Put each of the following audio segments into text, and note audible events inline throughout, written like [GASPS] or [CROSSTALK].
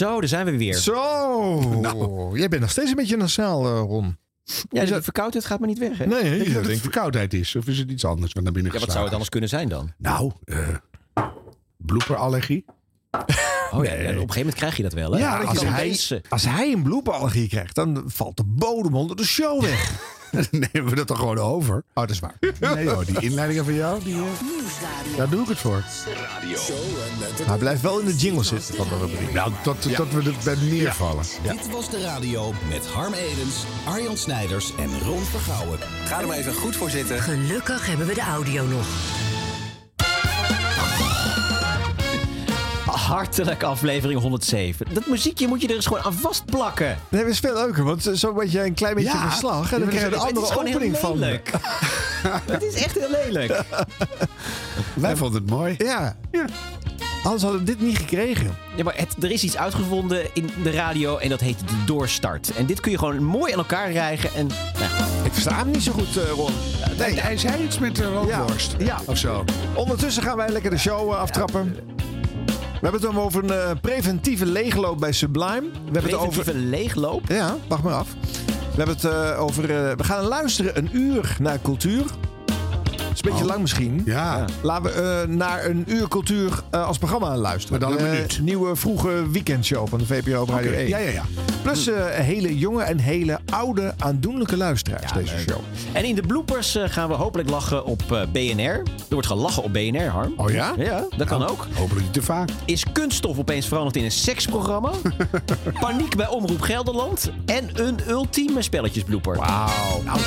Zo, daar zijn we weer. Zo, [LAUGHS] jij bent nog steeds een beetje nasaal, eh, Ron. Ja, de verkoudheid gaat maar niet weg, hè? Nee, Denk je ik dat het denk, verkoudheid is? Of is het iets anders wat naar binnen Ja, wat zou het anders kunnen zijn dan? Nou, eh bloeperallergie. [LAUGHS] Oh ja, op een gegeven moment krijg je dat wel, hè? ja, als hij, als hij een bloepenallergie krijgt, dan valt de bodem onder de show weg. [LAUGHS] [LAUGHS] Dan nemen we dat toch gewoon over? Oh, dat is waar. Nee hoor, die inleidingen van jou, die, eh, daar doe ik het voor. Hij blijft wel in de jingle zitten van de rubriek. Nou, tot, tot we er bij neervallen. Dit was de radio met Harm Edens, Arjan Snijders en Ron Vergouwen. Ga er maar even goed voor zitten. Gelukkig hebben we de audio nog. Hartelijk aflevering 107. Dat muziekje moet je er eens gewoon aan vastplakken. Nee, dat is veel leuker, want zo word je een klein beetje Ja. verslag. En dan Ja, krijg je een het is andere gewoon heel opening van. lelijk. [LAUGHS] Het is echt heel lelijk. Wij vonden het mooi. Ja. Anders hadden we dit niet gekregen. Ja, maar het, er is iets uitgevonden in de radio en dat heet de doorstart. En dit kun je gewoon mooi aan elkaar rijgen. En, nou, Ik versta hem niet zo goed, eh, Ron. Nee, hij zei iets met de rookworst. Ja. Of zo. Ondertussen gaan wij lekker de show eh, aftrappen. We hebben het dan over een eh, preventieve leegloop bij Sublime. We hebben het over... preventieve leegloop. Ja, wacht maar af. We hebben het eh, over... eh, we gaan luisteren een uur naar cultuur. Is een beetje lang misschien. Ja. Laten we eh, naar een uur cultuur eh, als programma luisteren. Maar dan een De minuut. nieuwe vroege weekendshow van de VPRO op Radio Oké, 1. Ja, ja, ja. Plus eh, hele jonge en hele oude aandoenlijke luisteraars deze show. En in de bloopers eh, gaan we hopelijk lachen op eh, BNR. Er wordt gelachen op BNR, Harm. Oh ja? Ja, dat kan ook. Hopelijk niet te vaak. Is kunststof opeens veranderd in een seksprogramma? [LAUGHS] Paniek bij Omroep Gelderland. En een ultieme spelletjesblooper. Wauw. Nou,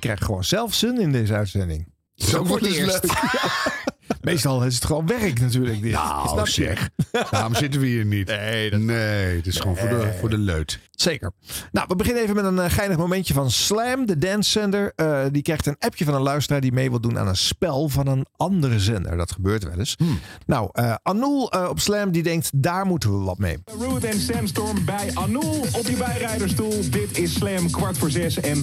Ik krijg gewoon zelf zin in deze uitzending. Zo wordt het leuk. [LAUGHS] Meestal is het gewoon werk natuurlijk. Dit. Nou, zeg. [LAUGHS] Daarom zitten we hier niet. Nee, nee het is gewoon voor de, voor de leut. Zeker. Nou, we beginnen even met een eh, geinig momentje van Slam, de dance zender. Eh, die krijgt een appje van een luisteraar die mee wil doen aan een spel van een andere zender. Dat gebeurt wel eens. Nou, eh Anoul eh, op Slam die denkt, daar moeten we wat mee. Root en Sandstorm bij Anoul op je bijrijderstoel. Dit is Slam kwart voor zes. En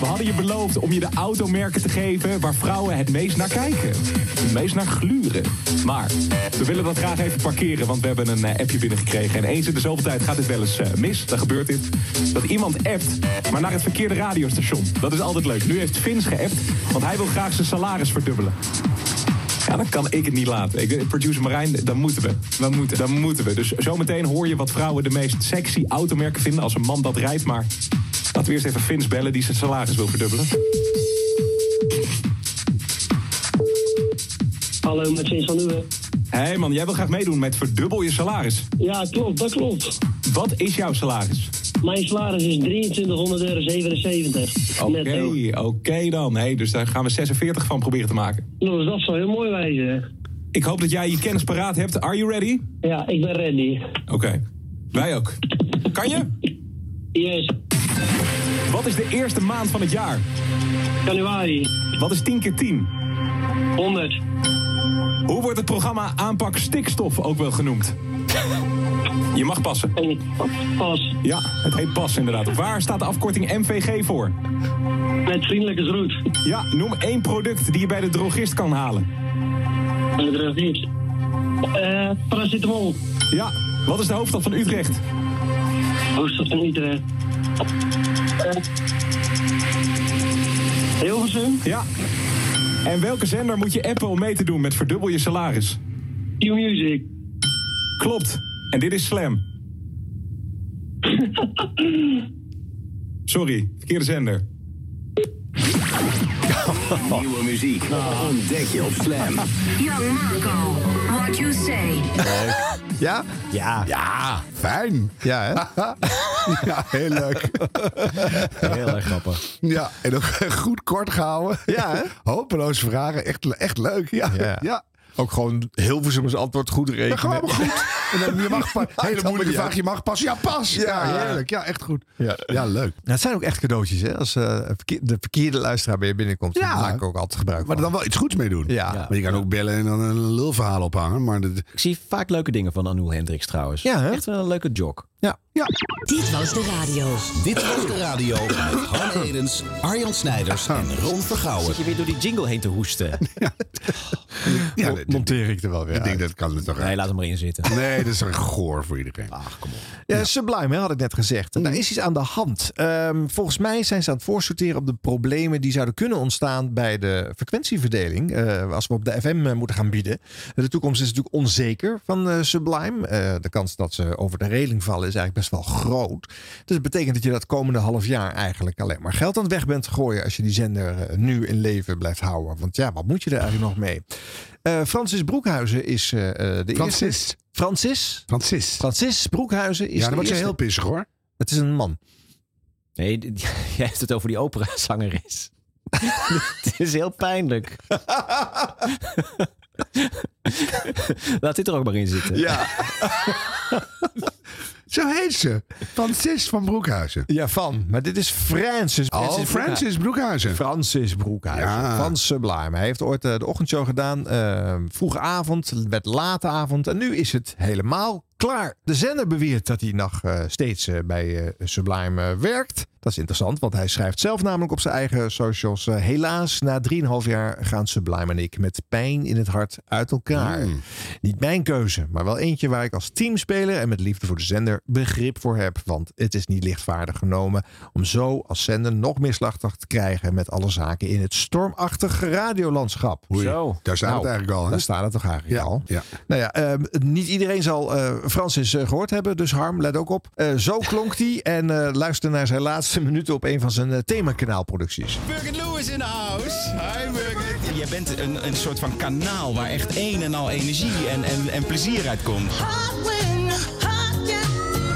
we hadden je beloofd om je de automerken te geven waar vrouwen het meest naar kijken. Het meest naar gluren. Maar we willen dat graag even parkeren, want we hebben een eh, appje binnengekregen. En eens in de zoveel tijd gaat dit wel eens eh, mis. Dan gebeurt dit. Dat iemand appt, maar naar het verkeerde radiostation. Dat is altijd leuk. Nu heeft Vins geappt, want hij wil graag zijn salaris verdubbelen. Ja, dan kan ik het niet laten. Ik, producer Marijn, dan moeten we. We moeten. Dan moeten we. Dus zometeen hoor je wat vrouwen de meest sexy automerken vinden als een man dat rijdt. Maar laten we eerst even Vins bellen die zijn salaris wil verdubbelen. Hallo, met van Uwe. Hé hey man, jij wil graag meedoen met verdubbel je salaris. Ja, klopt, dat klopt. Wat is jouw salaris? Mijn salaris is 2300 euro 77. Oké, oké dan. Hey, dus daar gaan we 46 van proberen te maken. Nou, dat zou heel mooi wijzen. Ik hoop dat jij je kennis paraat hebt. Are you ready? Ja, ik ben ready. Oké. Wij ook. Kan je? Yes, Wat is de eerste maand van het jaar? januari. Wat is 10 keer 10? 100. Hoe wordt het programma Aanpak Stikstof ook wel genoemd? Je mag passen. En pas. Ja, het heet pas inderdaad. Waar staat de afkorting MVG voor? Met vriendelijke groet. Ja, noem één product die je bij de drogist kan halen. En het rest niet. Eh, paracetamol. Ja, wat is de hoofdstad van Utrecht? Hoofdstad van Utrecht. Eh, Hilversum. Ja. [LAUGHS] En welke zender moet je appen om mee te doen met verdubbel je salaris? Q-Music. Klopt. En dit is Slam. [LAUGHS] Sorry, verkeerde zender. Nieuwe muziek ontdek je op Slam. Young Marco, what you say. Ja? Ja, Ja, fijn. Ja, hè? [LAUGHS] Ja, heel leuk. heel erg grappig. Ja, en ook [LAUGHS] goed kort gehouden. Ja, hè? Hopeloze vragen. Echt, echt leuk. Ja, Ja. ja. Ook gewoon Hilversum als antwoord goed rekenen. Ja, gewoon maar goed. [LAUGHS] En dan je mag pa- hele moeilijke vraag. Je mag pas. Ja, pas. Ja, Ja. heerlijk. Ja, echt goed. Ja. Ja, leuk. Nou, het zijn ook echt cadeautjes, hè? Als eh, de verkeerde luisteraar bij je binnenkomt, Ja. maak ik ook altijd gebruik Maar van. er dan wel iets goeds mee doen. Ja. Maar je kan ook bellen en dan een lulverhaal ophangen. Maar dat, Ik zie vaak leuke dingen van Anouk Hendricks trouwens. Ja, hè? Echt wel een leuke jog. Ja. Dit was de radio. Dit was de radio met Harm Edens, Arjan Snijders en Ron Vergouwen. Zit je weer door die jingle heen te hoesten? [LAUGHS] [LAUGHS] ja, Mo- monteer ik er wel weer ik denk dat kan er toch Nee, uit. laat hem maar in zitten. Nee, dat is een goor voor iedereen. Ja, Sublime, hè, had ik net gezegd. Daar is iets aan de hand. Ehm, volgens mij zijn ze aan het voorsorteren op de problemen die zouden kunnen ontstaan bij de frequentieverdeling. eh, als we op de FM eh, moeten gaan bieden. De toekomst is natuurlijk onzeker van eh, Sublime. Eh, de kans dat ze over de reling vallen is eigenlijk best wel groot. Dus dat betekent dat je dat komende half jaar eigenlijk alleen maar geld aan het weg bent te gooien. als je die zender eh, nu in leven blijft houden. Want ja, wat moet je er eigenlijk nog mee? Eh, Francis Broekhuizen is eh, eh, de eerste. Francis. Francis? Francis. Francis Broekhuizen is Ja, dan wordt ze eerste. heel pissig hoor. Het is een man. Nee, [LAUGHS] jij hebt het over die operazangeres. [LAUGHS] Het is heel pijnlijk. [LAUGHS] Laat dit er ook maar in zitten. Ja, Zo heet ze. Francis van Broekhuizen. ja van. Maar dit is Francis. Oh, Francis Francis Broekhuizen. Francis Broekhuizen Ja. van Sublime. Hij heeft ooit eh, de ochtendshow gedaan. eh, vroege avond, werd late avond. En nu is het helemaal klaar. De zender beweert dat hij nog eh, steeds eh, bij eh, Sublime werkt. Dat is interessant, want hij schrijft zelf namelijk op zijn eigen socials. helaas, na 3,5 jaar gaan Sublime en ik met pijn in het hart uit elkaar. Mm. Niet mijn keuze, maar wel eentje waar ik als teamspeler en met liefde voor de zender begrip voor heb. Want het is niet lichtvaardig genomen om zo als zender nog meer slachtig te krijgen met alle zaken in het stormachtige radiolandschap. Oei, Zo. Daar staat Nou, het eigenlijk al. Hè? Daar staat het toch eigenlijk Ja, al. ja. Nou ja, ehm, niet iedereen zal eh, Francis eh, gehoord hebben, dus Harm, let ook op. Eh, zo klonk hij en eh, luister naar zijn laatste minuten op een van zijn uh, themakanaalproducties. Burger Lewis in de house. Hi Burger. Jij bent een, een soort van kanaal waar echt een en al energie en, en, en plezier uit komt.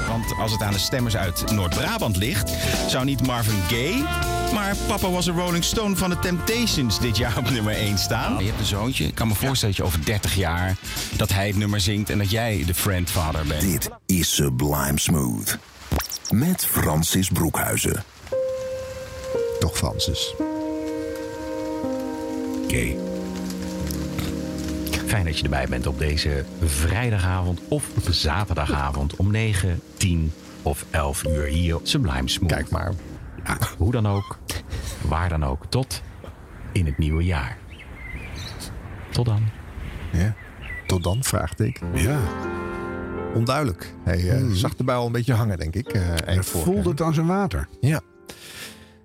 Want als het aan de stemmers uit Noord-Brabant ligt, zou niet Marvin Gaye, maar Papa was een Rolling Stone van de Temptations dit jaar op nummer 1 staan. Je hebt een zoontje. Ik kan me voorstellen dat je over 30 jaar dat hij het nummer zingt en dat jij de friendfather bent. Dit is Sublime Smooth. Met Francis Broekhuizen. Toch Francis. Oké. Fijn dat je erbij bent op deze vrijdagavond of zaterdagavond om 9, 10 of 11 uur hier op Sublime Smooth. Kijk maar. Hoe dan ook, waar dan ook, tot in het nieuwe jaar. Tot dan. Ja. Tot dan, vraagteken. Ja. Onduidelijk. Hij eh, zag de bui al een beetje hangen, denk ik. eh eind Hij voelde het aan zijn water. Ja.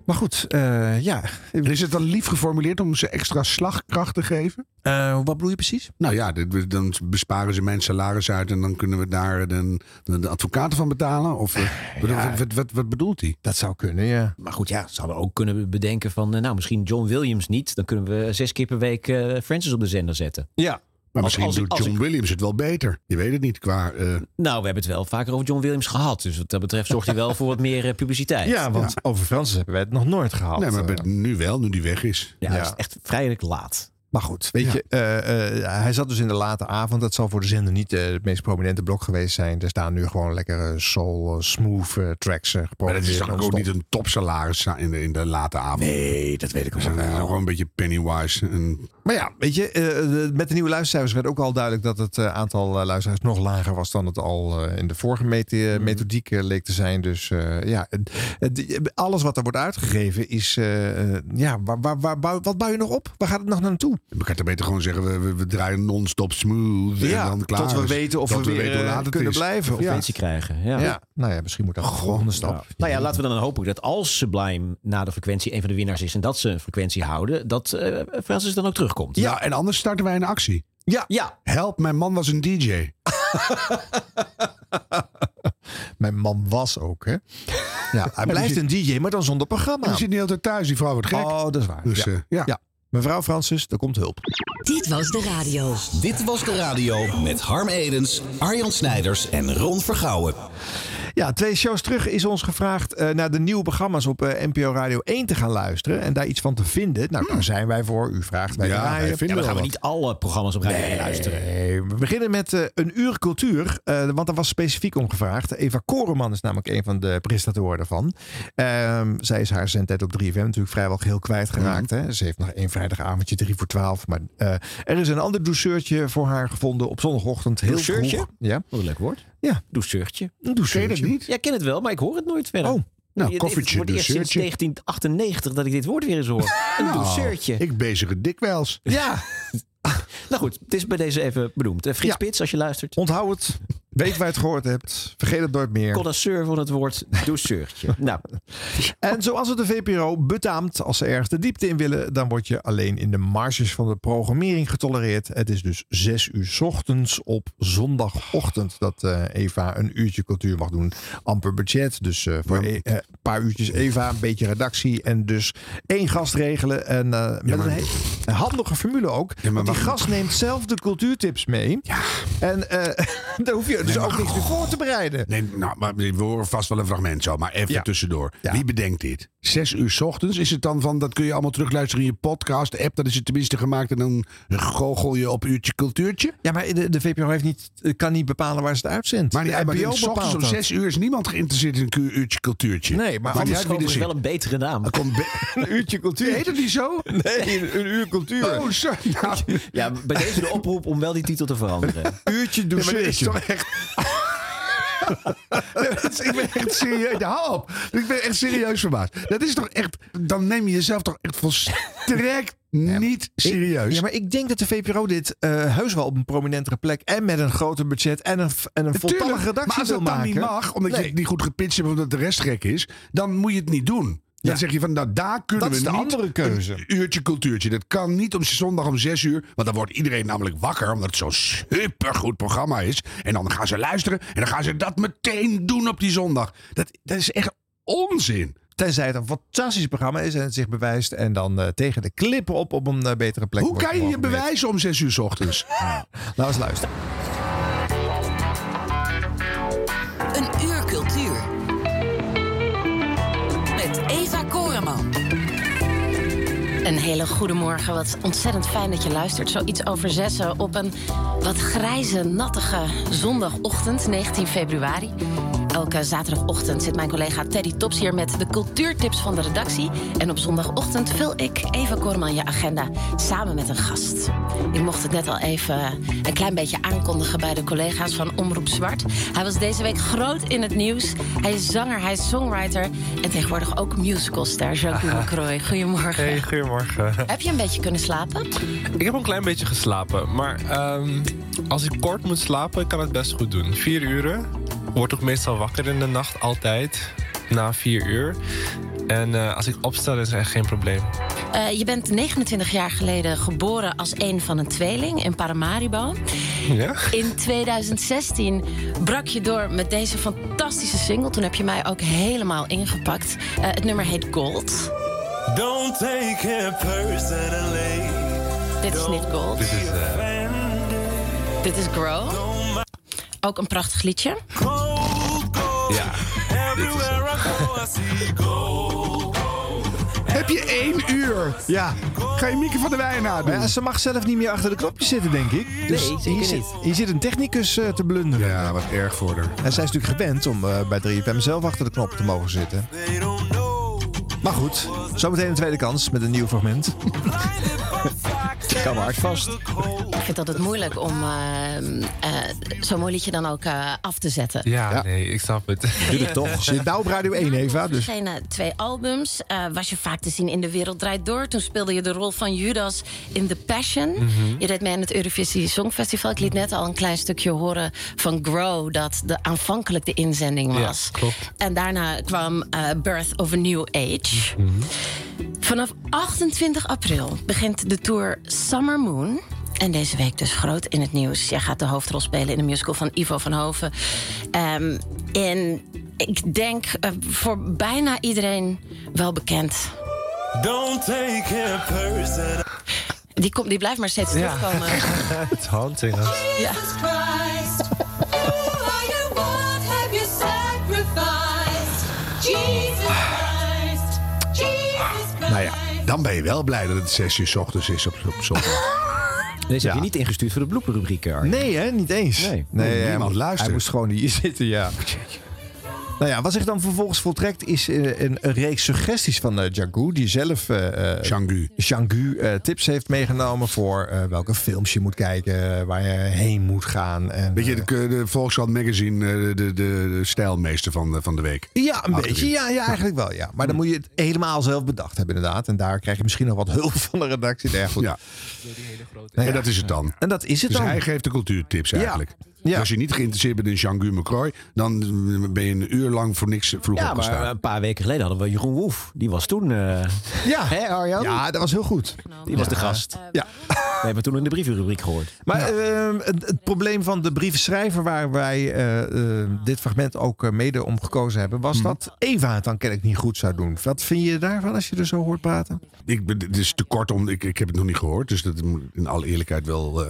Maar goed, eh, ja. En is het dan lief geformuleerd om ze extra slagkracht te geven? Eh, wat bedoel je precies? Nou ja, dit- dan besparen ze mijn salaris uit en dan kunnen we daar de, de, de advocaten van betalen. Of eh, wat, wat, wat, wat bedoelt hij? Dat zou kunnen, ja. Maar goed, ja, ze hadden ook kunnen bedenken van... nou, misschien John Williams niet. Dan kunnen we zes keer per week eh, Francis op de zender zetten. Ja. Maar Als- misschien als doet als John ik- Williams het wel beter. Je weet het niet qua... eh, Nou, we hebben het wel vaker over John Williams gehad. Dus wat dat betreft zorgt hij wel voor wat meer eh, publiciteit. Ja, want over Francis hebben wij het nog nooit gehad. nee, maar eh. nu wel, nu die weg is. Ja, Ja. het is echt vrijelijk laat. Maar goed, weet Ja. je, eh, eh, hij zat dus in de late avond. Dat zal voor de zender niet het meest prominente blok geweest zijn. Er staan nu gewoon lekkere soul, smooth tracks uh, Maar dat is toch ook niet een topsalaris in de, in de late avond. Nee, dat weet ik ook wel. gewoon een beetje pennywise. En, Maar ja, weet je, eh, de- met de nieuwe luistercijfers werd ook al duidelijk dat het eh, aantal eh, luisteraars nog lager was dan het al eh, in de vorige eh, methodiek leek te zijn. Dus eh, ja, alles wat er wordt uitgegeven is, ja, waar, waar, waar, wat bouw je nog op? Waar gaat het nog naartoe? kan er beter gewoon zeggen, we, we, we draaien non-stop smooth. en Ja, dan klaar tot we is. weten of Tot we weer, hoe laat kunnen is. blijven. Of Ja. Krijgen. Ja. Ja. nou ja, misschien moet dat de volgende stap. Nou ja, laten we dan hopen dat als Sublime na de frequentie een van de winnaars is en dat ze een frequentie houden, dat eh, Francis dan ook terugkomt. Ja, en anders starten wij een actie. Ja, Ja, Help, mijn man was een DJ. [LAUGHS] mijn man was ook, hè? Ja, hij blijft een DJ, maar dan zonder programma. Die zit niet altijd thuis, die vrouw wordt gek. Oh, dat is waar. Dus ja. eh, ja. Ja. Mevrouw Francis, er komt hulp. Dit was de radio. Dit was de radio met Harm Edens, Arjan Snijders en Ron Vergouwen. Ja, twee shows terug is ons gevraagd eh, naar de nieuwe programma's op eh, NPO Radio 1 te gaan luisteren. En daar iets van te vinden. Nou, daar zijn wij voor. U vraagt, wij Ja, draaien. wij vinden Ja, we gaan we niet alle programma's op Radio 1 luisteren. Nee, we beginnen met eh, een uur cultuur. eh, want daar was specifiek om gevraagd. Eva Koreman is namelijk een van de presentatoren daarvan. Ehm, zij is haar zendtijd op 3FM natuurlijk vrijwel geheel kwijtgeraakt. Mhm. Hè? Ze heeft nog één vrijdagavondje, 3 voor 12. Maar eh, er is een ander doucheurtje voor haar gevonden op zondagochtend. Heel vroeg. Ja, Wat een leuk woord. Ja. Doucheurtje. een Ken je dat niet? Ja, ik ken het wel, maar ik hoor het nooit verder. Oh, Nou, koffietje, Het wordt eerst sinds doucheurtje. 1998 dat ik dit woord weer eens hoor. [LAUGHS] Een. Nou, Ik bezig het dikwijls. Ja, [LAUGHS] Nou goed, het is bij deze even benoemd. Eh, Frits Ja. Spits, als je luistert. onthoud het. Weet waar je het gehoord hebt. Vergeet het nooit meer. Connoisseur van het woord doucheurtje. [LAUGHS] nou, En zoals het de VPRO betaamt, als ze ergens de diepte in willen, dan word je alleen in de marges van de programmering getolereerd. Het is dus zes uur 's ochtends op zondagochtend dat eh, Eva een uurtje cultuur mag doen. Amper budget, dus eh, voor eh, een paar uurtjes Eva, een beetje redactie en dus één gast regelen. En eh, met maar- een, een handige formule ook. maar want die gast neemt zelf de cultuurtips mee. En eh [LAUGHS] daar hoef je dus Nee, ook niks meer voor te bereiden. Nee, nou, maar we horen vast wel een fragment zo. Maar even Ja. tussendoor. Ja. Wie bedenkt dit? Zes uur 's ochtends is het dan van... dat kun je allemaal terugluisteren in je podcast. App, dat is het tenminste gemaakt. En dan goochel je op uurtje cultuurtje. Ja, maar de, de VPRO heeft niet, kan niet bepalen waar ze het uitzendt. Maar, die, maar NPO in 's ochtends om zes uur is niemand geïnteresseerd in een uurtje cultuurtje. Nee, maar maar anders er is wel een betere naam. Er komt be- [LAUGHS] Een uurtje cultuur. Heet het niet zo? Nee, een, een uur cultuur. Oh, sorry. Nou, Ja, bij deze de oproep om wel die titel te veranderen. [LAUGHS] uurtje ja, maar dit is toch echt... [LAUGHS] Ik ben echt serieus. Hou op. Ik ben echt serieus verbaasd. Dat is toch echt. Dan neem je jezelf toch echt volstrekt [LAUGHS] niet serieus. Ja, maar ik denk dat de VPRO dit eh, heus wel op een prominentere plek en met een groter budget en een, en een voltallige redactie maar als wil dat dan maken. niet mag, omdat je het niet goed gepitcht hebt, omdat de rest gek is, dan moet je het niet doen. Dan Ja. zeg je van, nou daar kunnen Dat we is de niet andere keuze. een uurtje cultuurtje. Dat kan niet om zondag om zes uur, want dan wordt iedereen namelijk wakker, omdat het zo'n supergoed programma is. En dan gaan ze luisteren en dan gaan ze dat meteen doen op die zondag. Dat, dat is echt onzin. Tenzij het een fantastisch programma is en het zich bewijst en dan eh, tegen de klippen op op een eh, betere plek Hoe kan je je bewijzen om zes uur 's ochtends? [LAUGHS] Nou, eens luisteren. Een hele goede morgen. Wat ontzettend fijn dat je luistert. Zoiets over zessen op een wat grijze, nattige zondagochtend, 19 februari. Elke zaterdagochtend zit mijn collega Teddy Tops hier met de cultuurtips van de redactie. En op zondagochtend vul ik, Eva Koreman, je agenda samen met een gast. Ik mocht het net al even een klein beetje aankondigen bij de collega's van Omroep Zwart. Hij was deze week groot in het nieuws. Hij is zanger, hij is songwriter en tegenwoordig ook musicalster. Jacques Lacroix, goedemorgen. Hey, goedemorgen. Heb je een beetje kunnen slapen? Ik heb een klein beetje geslapen, maar ehm, als ik kort moet slapen, kan het best goed doen. Vier uren. Word ook meestal wakker in de nacht, altijd. Na vier uur. En eh, als ik opsta, is er echt geen probleem. Eh, je bent 29 jaar geleden geboren als een van een tweeling in Paramaribo. Ja? In 2016 brak je door met deze fantastische single. Toen heb je mij ook helemaal ingepakt. Eh, het nummer heet Gold. Don't take it personally. Dit is niet Gold. Dit is... Dit is Grow. Ook een prachtig liedje. ja. Everywhere. Heb je één uur? Ja. Ga je Mieke van der Wijn nadoen? Maar ja, ze mag zelf niet meer achter de knopjes zitten, denk ik. Dus hier. Zit, hier zit een technicus eh, te blunderen. Ja, wat erg voor haar. En zij is natuurlijk gewend om eh, bij 3FM zelf achter de knoppen te mogen zitten. Maar goed, zometeen een tweede kans met een nieuw fragment. Kan maar hard vast. Ik vind dat het moeilijk om eh, eh, zo'n mooi liedje dan ook eh, af te zetten. Ja, Ja. nee, ik snap het. Doe het toch. [LAUGHS] Zit nou op Radio 1, Eva. Dus verschenen twee albums. Eh, was je vaak te zien in De Wereld Draait Door. Toen speelde je de rol van Judas in The Passion. Mhm. Je deed mee aan het Eurovisie Songfestival. Ik liet net al een klein stukje horen van Grow... dat de aanvankelijk de inzending Ja, was. klopt. En daarna kwam eh, Birth of a New Age. Mhm. Vanaf 28 april begint de tour Summer Moon... En deze week dus groot in het nieuws. Jij gaat de hoofdrol spelen in de musical van Ivo van Hoven. Ehm, en ik denk eh, voor bijna iedereen wel bekend. Don't take it personally. Die, komt, die blijft maar steeds Ja. terugkomen. [LAUGHS] Het haunting. hè. Ja. Christ, Nou ja, dan ben je wel blij dat het 6 uur 's ochtends is op, op zondag. [LAUGHS] Deze heb je niet ingestuurd voor de blooperrubriek, Arjen. Nee, hè? Niet eens. Nee. nee hij niemand luistert. Hij moest gewoon hier zitten, ja. [LAUGHS] Nou ja, wat zich dan vervolgens voltrekt is eh, een, een reeks suggesties van eh Django, die zelf Django. Django, eh, tips heeft meegenomen voor eh, welke films je moet kijken, waar je heen moet gaan. En, Weet je, de, de Volkskrant Magazine, de, de, de stijlmeester van de, van de week. ja, een Achterin. beetje. Ja, ja, eigenlijk wel. Ja. Maar dan moet je het helemaal zelf bedacht hebben, inderdaad. En daar krijg je misschien nog wat [LAUGHS] hulp van de redactie. Ja, goed. Ja. Nou ja. En dat is het dan. En dat is het Dus dan. hij geeft de cultuurtips eigenlijk. Ja. Als je niet geïnteresseerd bent in Jean-Guy McCroy, dan ben je een uur lang voor niks vroeg Ja, maar opgestaan. een paar weken geleden hadden we Jeroen Woef. Die was toen... eh, Ja. [LAUGHS] Hè, Arjan? ja, dat was heel goed. Die was de gast. Ja. We hebben toen in de brievenrubriek gehoord. Maar eh, het, het probleem van de brievenschrijver waar wij eh, eh, dit fragment ook eh, mede om gekozen hebben, was Mhm. dat Eva het dan kennelijk niet goed zou doen. Wat vind je daarvan als je er zo hoort praten? Ik, ben- het is te kort om. Ik, ik heb het nog niet gehoord, dus dat moet ik in alle eerlijkheid wel eh,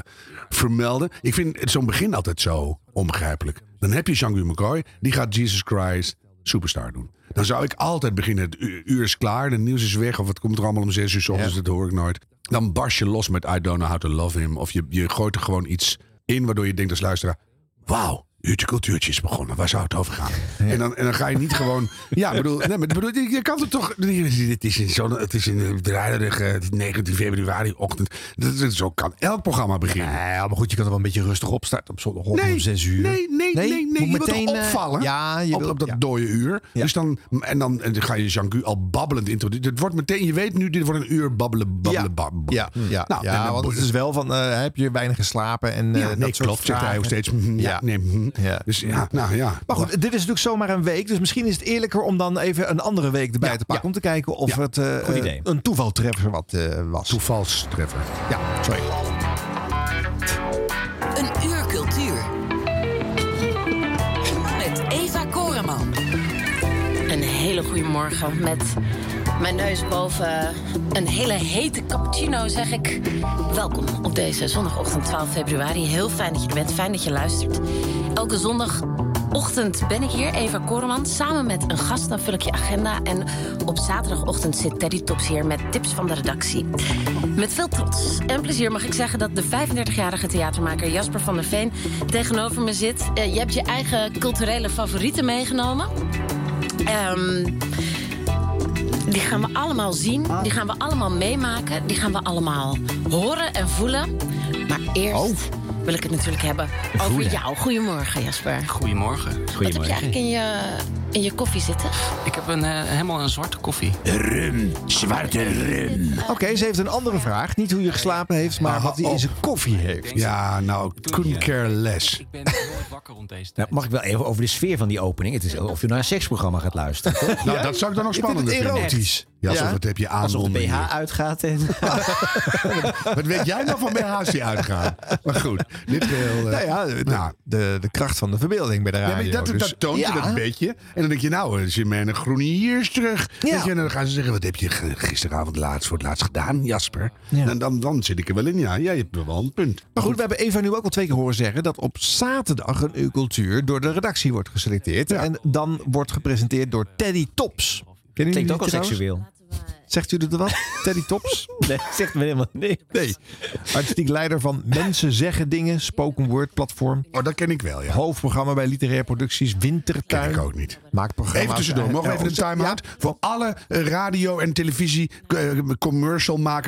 vermelden. Ik vind zo'n begin altijd zo onbegrijpelijk. Dan heb je Jean-Guy McCoy, die gaat Jesus Christ Superstar doen. Dan zou ik altijd beginnen, het uur is klaar, de nieuws is weg, of het komt er allemaal om zes uur 's ochtends, dat hoor ik nooit. Dan barst je los met I don't know how to love him. Of je, je gooit er gewoon iets in waardoor je denkt als luisteraar, wauw. Uurtje cultuurtje is begonnen. Waar zou het over gaan? En, dan, en dan ga je niet gewoon. [LAUGHS] Ja, bedoel, nee, maar, bedoel je kan het toch. Het is in zo'n. Het is in een druilerige 19 februari ochtend. Dat, dat- zo kan elk programma beginnen. Ja, maar goed, je kan er wel een beetje rustig opstarten op zondagochtend Nee, om zes uur. Nee, nee, nee, nee. Moet je wilt meteen, eh, opvallen ja, je op, dat ja. dode uur. Dus dan, en, dan, en dan ga je Jean-Gu al babbelend introduceren. Het wordt meteen, je weet nu, dit wordt een uur babbelen, babbelen, babbelen. Ja, ja, Nou, ja want het is wel van, eh, heb je weinig geslapen? En, eh, Ja, dat nee, soort klopt, zegt hij ook steeds. Ja, Ja. nee, mhm. Ja. Dus ja, nou ja. Maar goed, dit is natuurlijk zomaar een week. Dus misschien is het eerlijker om dan even een andere week erbij Ja, te pakken. ja. Om te kijken of Ja, het eh, eh, een toevaltreffer wat eh, was. Toevalstreffer. ja, sorry. Een uur cultuur. Met Eva Koreman. Een hele goede morgen met mijn neus boven een hele hete cappuccino, zeg ik. Welkom op deze zondagochtend 12 februari. Heel fijn dat je er bent, fijn dat je luistert. Elke zondagochtend ben ik hier, Eva Koreman, samen met een gast. Dan vul ik je agenda. En op zaterdagochtend zit Teddy Tops hier met tips van de redactie. Met veel trots en plezier mag ik zeggen dat de 35-jarige theatermaker Jasper van der Veen tegenover me zit. Eh, je hebt je eigen culturele favorieten meegenomen. Ehm, die gaan we allemaal zien. Die gaan we allemaal meemaken. Die gaan we allemaal horen en voelen. Maar eerst wil ik het natuurlijk hebben over jou. Goedemorgen, Jasper. Goedemorgen. Wat heb je eigenlijk in je, in je koffie zitten? Ik heb een, eh, helemaal een zwarte koffie. Rum, zwarte rum. Oké, ze heeft een andere vraag. Niet hoe je geslapen heeft, maar wat hij in zijn koffie heeft. Ja, nou, couldn't care less. Ik ben nooit wakker rond deze tijd. Nou, mag ik wel even over de sfeer van die opening? Het is of je naar een seksprogramma gaat luisteren. toch? Nou, dat zou ik dan nog spannender vinden. erotisch. Ja, Ja. alsof wat heb je Alsof de aanbonden BH hier. uitgaat en... [LAUGHS] Wat weet jij nou van BH's die uitgaan? Maar goed, dit geheel... eh, Nou ja, de, nou. de, de kracht van de verbeelding bij de Ja, radio. maar dat, dus- dat toont je Ja. dat een beetje. En dan denk je, nou, is je mijn groene hier is terug. Ja. Je, en dan gaan ze zeggen, wat heb je gisteravond laatst voor het laatst gedaan, Jasper? Ja. En dan, dan zit ik er wel in. Ja, jij hebt wel een punt. Maar goed, we hebben Eva nu ook al twee keer horen zeggen dat op zaterdag een U-cultuur door de redactie wordt geselecteerd. En dan wordt gepresenteerd door Teddy Tops. Kennen Klinkt ook al seksueel. Zegt u er wat? [LAUGHS] Teddy Tops? Nee, zegt me helemaal niks. Nee. Artistiek leider van Mensen Zeggen Dingen, spoken word platform. Oh, dat ken ik wel, ja. Hoofdprogramma bij Literaire Producties Wintertuin. Ken ik ook niet. Maakt programma's. Even tussendoor, mogen we even een time-out? Voor alle radio- en televisie eh,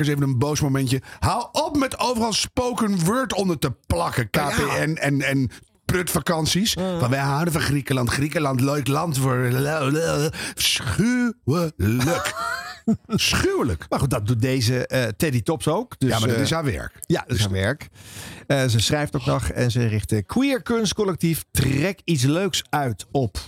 even een boos momentje. Hou op met overal spoken word onder te plakken. KPN en, en prutvakanties. Van wij houden van Griekenland. Griekenland, leuk land voor... [LAUGHS] Schuwelijk. Schuwelijk. Maar goed, dat doet deze eh, Teddy Tops ook. Dus, Ja, maar dat eh, is haar werk. Ja, dat is haar werk. Eh, ze schrijft ook nog en ze richt de queer kunstcollectief Trek iets leuks uit op.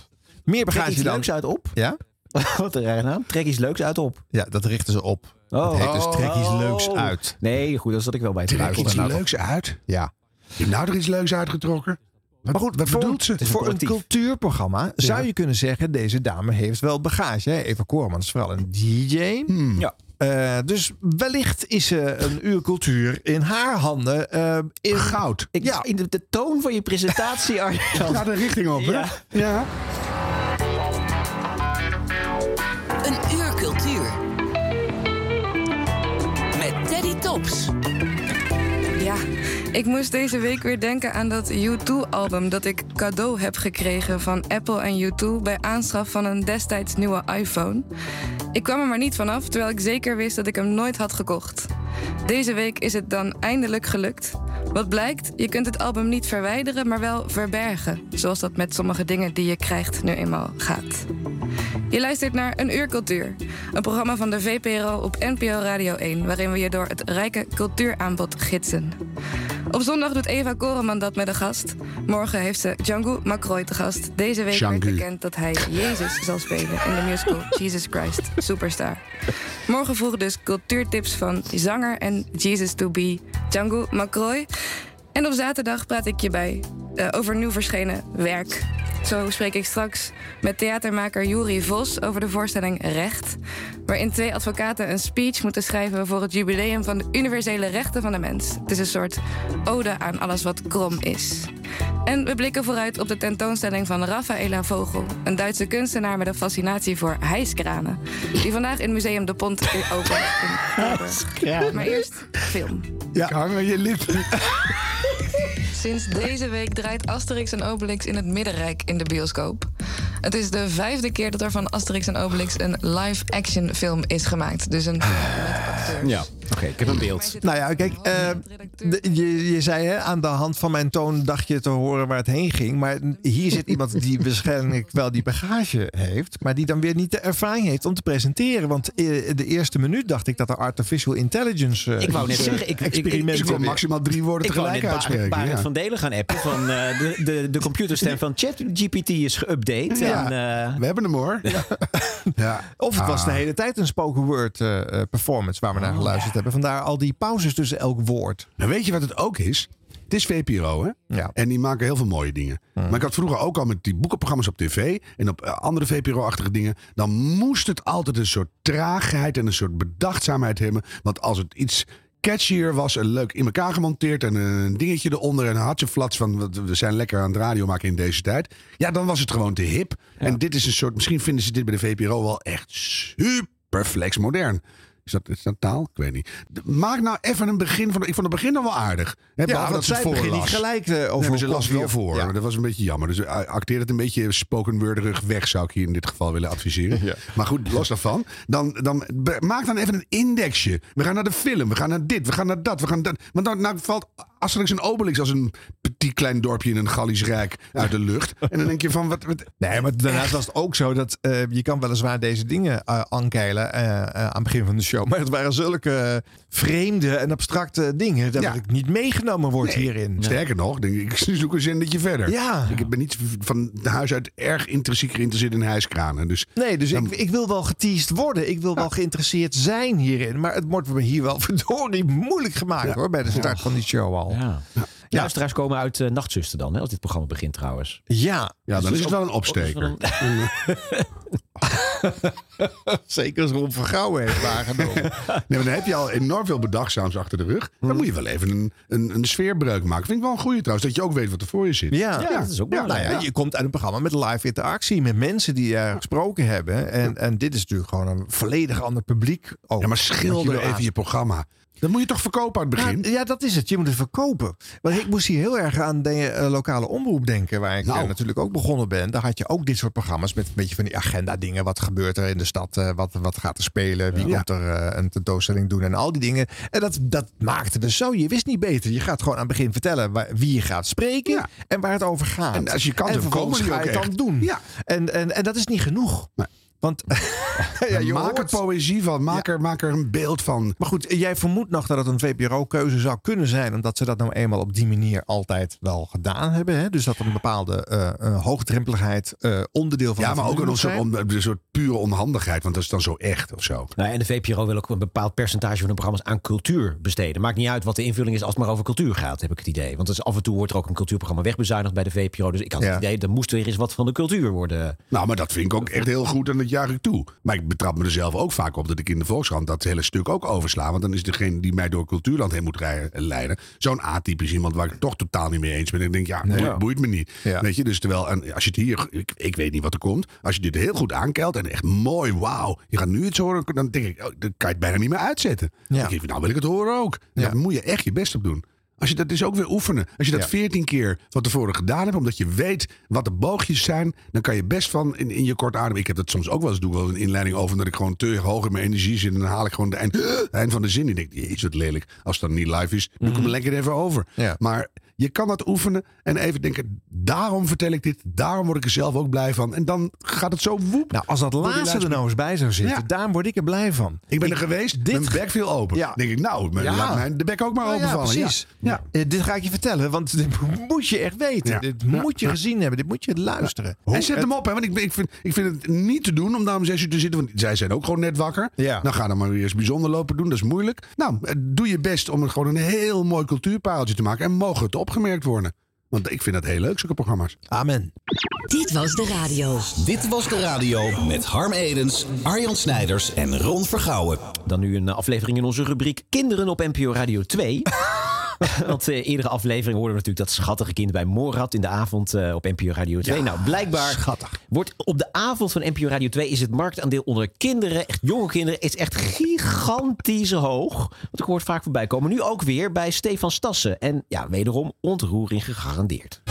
Meer Trek bagage iets dan... leuks uit op? Ja? [LAUGHS] Wat een rare naam. Trek iets leuks uit op. Ja, dat richten ze op. Oh. Dat heet dus Trek iets Oh. leuks uit. Nee, goed, dan zat ik wel bij te Trek iets Nou, leuks uit. Ja. Je hebt nou er iets leuks uitgetrokken. Wat, Maar goed, wat voor, bedoelt ze? een voor een cultuurprogramma zou je kunnen zeggen... deze dame heeft wel bagage. Hè? Eva Koorman is vooral een DJ. Ja. Eh, dus wellicht is ze een uur cultuur in haar handen. eh, in Goud. Ik, Ja. In de, de toon van je presentatie, [LAUGHS] Arjan. Gaat er richting op, hè? Ja. ja. Ik moest deze week weer denken aan dat U2-album dat ik cadeau heb gekregen van Apple en U2 bij aanschaf van een destijds nieuwe iPhone. Ik kwam er maar niet vanaf, terwijl ik zeker wist dat ik hem nooit had gekocht. Deze week is het dan eindelijk gelukt. Wat blijkt, je kunt het album niet verwijderen, maar wel verbergen. Zoals dat met sommige dingen die je krijgt nu eenmaal gaat. Je luistert naar Een Uur Cultuur. Een programma van de VPRO op NPO Radio 1... waarin we je door het rijke cultuuraanbod gidsen. Op zondag doet Eva Koreman dat met een gast. Morgen heeft ze Django McCroy te gast. Deze week werd bekend dat hij Jezus zal spelen... in de musical [LAUGHS] Jesus Christ Superstar. Morgen vroeg dus cultuurtips van zanger en Jesus to be Django McCroy. En op zaterdag praat ik je bij eh, over nieuw verschenen werk. Zo spreek ik straks met theatermaker Juri Vos over de voorstelling Recht. Waarin twee advocaten een speech moeten schrijven voor het jubileum van de universele rechten van de mens. Het is een soort ode aan alles wat krom is. En we blikken vooruit op de tentoonstelling van Rafaela Vogel, een Duitse kunstenaar met een fascinatie voor hijskranen. Die vandaag in Museum de Pont opent. in [LAUGHS] Maar eerst film. Ja. Ik hang aan je lippen. [LAUGHS] Sinds deze week draait Asterix en Obelix in het Middenrijk in de bioscoop. Het is de vijfde keer dat er van Asterix en Obelix een live-action film is gemaakt. Dus een film met acteurs. Ja, oké, ik heb een beeld. Nou ja, kijk, eh, je, je zei hè, aan de hand van mijn toon dacht je te horen waar het heen ging. Maar hier zit iemand die [LAUGHS] waarschijnlijk wel die bagage heeft, maar die dan weer niet de ervaring heeft om te presenteren. Want eh, de eerste minuut dacht ik dat er artificial intelligence. eh, Ik wou net zeggen, ik, ik, ik, kon weer- maximaal drie woorden ik wou tegelijk uitspreken. Ja. Van Delen gaan appen van eh, de, de, de computerstem van ChatGPT is geüpdate. Ja. En, eh, We hebben hem hoor. Ja. [LAUGHS] Of het was Ah. de hele tijd een spoken word eh, eh, performance waar we naar geluisterd hebben. Vandaar al die pauzes tussen elk woord. Nou, weet je wat het ook is? Het is VPRO, hè? Ja. En die maken heel veel mooie dingen. Maar ik had vroeger ook al met die boekenprogramma's op tv en op andere VPRO-achtige dingen. Dan moest het altijd een soort traagheid en een soort bedachtzaamheid hebben. Want als het iets catchier was en leuk in elkaar gemonteerd en een dingetje eronder en een hartje flats van we zijn lekker aan het radio maken in deze tijd. Ja, dan was het gewoon te hip. En dit is een soort, misschien vinden ze dit bij de VPRO wel echt super flex modern. Is dat, is dat taal? Ik weet niet. Maak nou even een begin van. Ik vond het begin nog wel aardig. Hè, want dat zij het voorlas. niet gelijk, eh, over Nee, ze las wel voor. ja. Dat was een beetje jammer. Dus eh, acteer het een beetje spoken worderig weg, zou ik hier in dit geval willen adviseren. [LAUGHS] Ja. Maar goed, los daarvan. Dan, dan, maak dan even een indexje. We gaan naar de film, we gaan naar dit, we gaan naar dat. We gaan dat. Want dan nou valt Asterix en Obelix als een petit klein dorpje in een Gallisch Rijk uit de lucht. [LAUGHS] En dan denk je van, wat... wat Nee, maar daarnaast was het ook zo dat eh, je kan weliswaar deze dingen eh aankeilen eh, aan het begin van de show. Maar het waren zulke vreemde en abstracte dingen dat Ja. ik niet meegenomen word Nee, hierin. Sterker nog, denk ik, ik zoek een zinnetje verder. Ja. Ik ben niet van huis uit erg intrinsiek geïnteresseerd in hijskranen. Dus Nee, dus Dan- ik, ik wil wel geteased worden. Ik wil wel geïnteresseerd zijn hierin. Maar het wordt me hier wel [LAUGHS] verdorie moeilijk gemaakt hoor. Bij de start van die show al. Ja. Luisteraars komen uit uh, Nachtzuster dan, hè, als dit programma begint trouwens. Ja, ja, dan Dus is het wel een opsteker. ook- [LAUGHS] zeker als Ron van Gouwen heeft waargenomen. [LAUGHS] Nee, maar dan heb je al enorm veel bedachtzaams achter de rug. Dan moet je wel even een, een, een sfeerbreuk maken. Vind ik wel een goeie trouwens. Dat je ook weet wat er voor je zit. Ja, Ja, dat is ook Nou belangrijk. ja, je komt uit een programma met live interactie. Met mensen die er gesproken hebben. En, en dit is natuurlijk gewoon een volledig ander publiek. Ook, Ja, maar je schilder even je programma. Dat moet je toch verkopen aan het begin? Ja, ja, dat is het. Je moet het verkopen. Want ik moest hier heel erg aan de eh, lokale omroep denken. Waar ik Nou. eh, natuurlijk ook begonnen ben. Daar had je ook dit soort programma's met een beetje van die agenda dingen. Wat gebeurt er in de stad? eh, wat, wat gaat er spelen? Wie Ja. komt er een tentoonstelling doen? En al die dingen. En dat, dat maakte dus zo. Je wist niet beter. Je gaat gewoon aan het begin vertellen waar, wie je gaat spreken. Ja. En waar het over gaat. En als je kan, en dan komen ga je het dan doen. Ja. En, en, en dat is niet genoeg. Want [LAUGHS] ja, je maak er poëzie van. Maak, er, maak er een beeld van. maar goed, jij vermoedt nog dat het een VPRO-keuze zou kunnen zijn. Omdat ze dat nou eenmaal op die manier altijd wel gedaan hebben. Hè? Dus dat er een bepaalde eh, eh, hoogdrempeligheid eh, onderdeel van Ja, maar ook een soort, on- een soort pure onhandigheid. Want dat is dan zo echt of zo. Nou, en de VPRO wil ook een bepaald percentage van de programma's aan cultuur besteden. Maakt niet uit wat de invulling is als het maar over cultuur gaat, heb ik het idee. Want dus af en toe wordt er ook een cultuurprogramma wegbezuinigd bij de VPRO. Dus ik had Ja. het idee, er moest weer eens wat van de cultuur worden. Nou, maar dat vind ik ook echt heel goed en dat juich ik toe. Maar ik betrap me er zelf ook vaak op dat ik in de Volkskrant dat hele stuk ook oversla. Want dan is degene die mij door cultuurland heen moet rij- leiden. Zo'n atypisch iemand waar ik toch totaal niet mee eens ben. En ik denk, ja, boeit, Ja. boeit me niet. Ja. Weet je, dus terwijl, en als je het hier, ik, ik weet niet wat er komt. Als je dit heel goed aankelt en echt mooi, wauw. Je gaat nu iets horen, dan denk ik, oh, dan kan je het bijna niet meer uitzetten. Ja. Dan denk ik, nou wil ik het horen ook. Daar moet je echt je best op doen. Als je dat is ook weer oefenen. Als je dat Ja. veertien keer van tevoren gedaan hebt, omdat je weet wat de boogjes zijn, dan kan je best van in, in je kort adem. Ik heb dat soms ook wel eens, doe ik wel een inleiding over, dat ik gewoon te hoog in mijn energie zit en dan haal ik gewoon de eind, [GASPS] van de zin. Ik denk, is het lelijk. Als het dan niet live is, doe ik hem lekker even over. Ja. Maar je kan dat oefenen en even denken, daarom vertel ik dit, daarom word ik er zelf ook blij van. En dan gaat het zo woep. Nou, als dat laatste er nou eens bij zou zitten, Ja. daarom word ik er blij van. Ik ben er geweest, dit mijn bek viel open. Ja. denk ik, nou, Ja. laat mij de bek ook maar Nou ja, openvallen. Ja, precies. Ja. Eh, dit ga ik je vertellen, want [LAUGHS] dit moet je echt weten. Dit moet je gezien hebben. Dit moet je luisteren. en zet hem op, hè, want ik, ik, vind, ik vind het niet te doen om daar om zes uur te zitten. Want zij zijn ook gewoon net wakker. Ja. Dan ga dan maar weer eens bijzonder lopen doen. Dat is moeilijk. Nou, eh, doe je best om het gewoon een heel mooi cultuurpareltje te maken. En mogen het opgemerkt worden. Want ik vind dat heel leuk, zulke programma's. Amen. Dit was de radio. Dit was de radio met Harm Edens, Arjan Snijders en Ron Vergouwen. Dan nu een aflevering in onze rubriek Kinderen op NPO Radio 2. [LAUGHS] [LAUGHS] Want eh, eerdere aflevering hoorden we natuurlijk dat schattige kind bij Morad in de avond eh, op NPO Radio 2. nou, blijkbaar schattig. wordt op de avond van NPO Radio 2 is het marktaandeel onder kinderen, echt jonge kinderen, is echt gigantisch hoog. Want ik hoor het vaak voorbij komen. Nu ook weer bij Stefan Stassen. En ja, wederom ontroering gegarandeerd.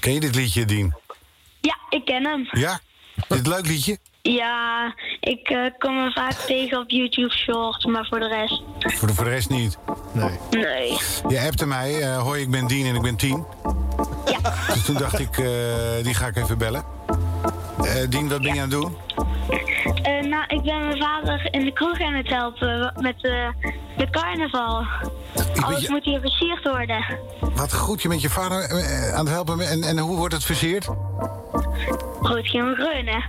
Ken je dit liedje, Dien? Ja, ik ken hem. Ja? Dit een leuk liedje? Ja, ik eh, kom hem vaak tegen op YouTube Shorts, maar voor de rest, Voor de, voor de rest niet. Nee. nee. Je appte mij, eh, hoi, ik ben Dien en ik ben tien. Ja. Dus toen dacht ik, eh, die ga ik even bellen. Eh Dien, wat ben je aan het doen? Eh, nou, ik ben mijn vader in de kroeg aan het helpen met, eh met carnaval. ben Alles je- moet hier versierd worden. Wat goed, je met je vader eh, aan het helpen. En, en hoe wordt het versierd? Roodje en Greunen.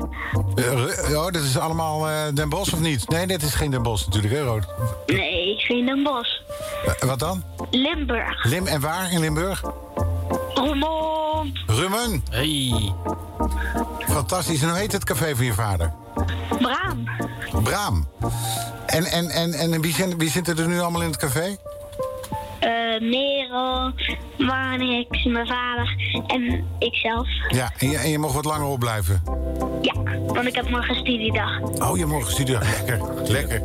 Eh, ru- oh, dat is allemaal eh, Den Bosch of niet? Nee, dit is geen Den Bosch natuurlijk, hè, Rood? Nee, geen Den. Eh, wat dan? Limburg. Lim en waar in Limburg? Roermond. Rummen. Hey. Fantastisch. En hoe heet het café van je vader? Braam. Braam. En, en, en, en wie, zijn, wie zitten er nu allemaal in het café? Eh Merel, Marnix, mijn vader en ikzelf. Ja, en je, en je mag wat langer opblijven. Ja, want ik heb morgen studiedag. Oh, je morgen studie. Lekker, lekker.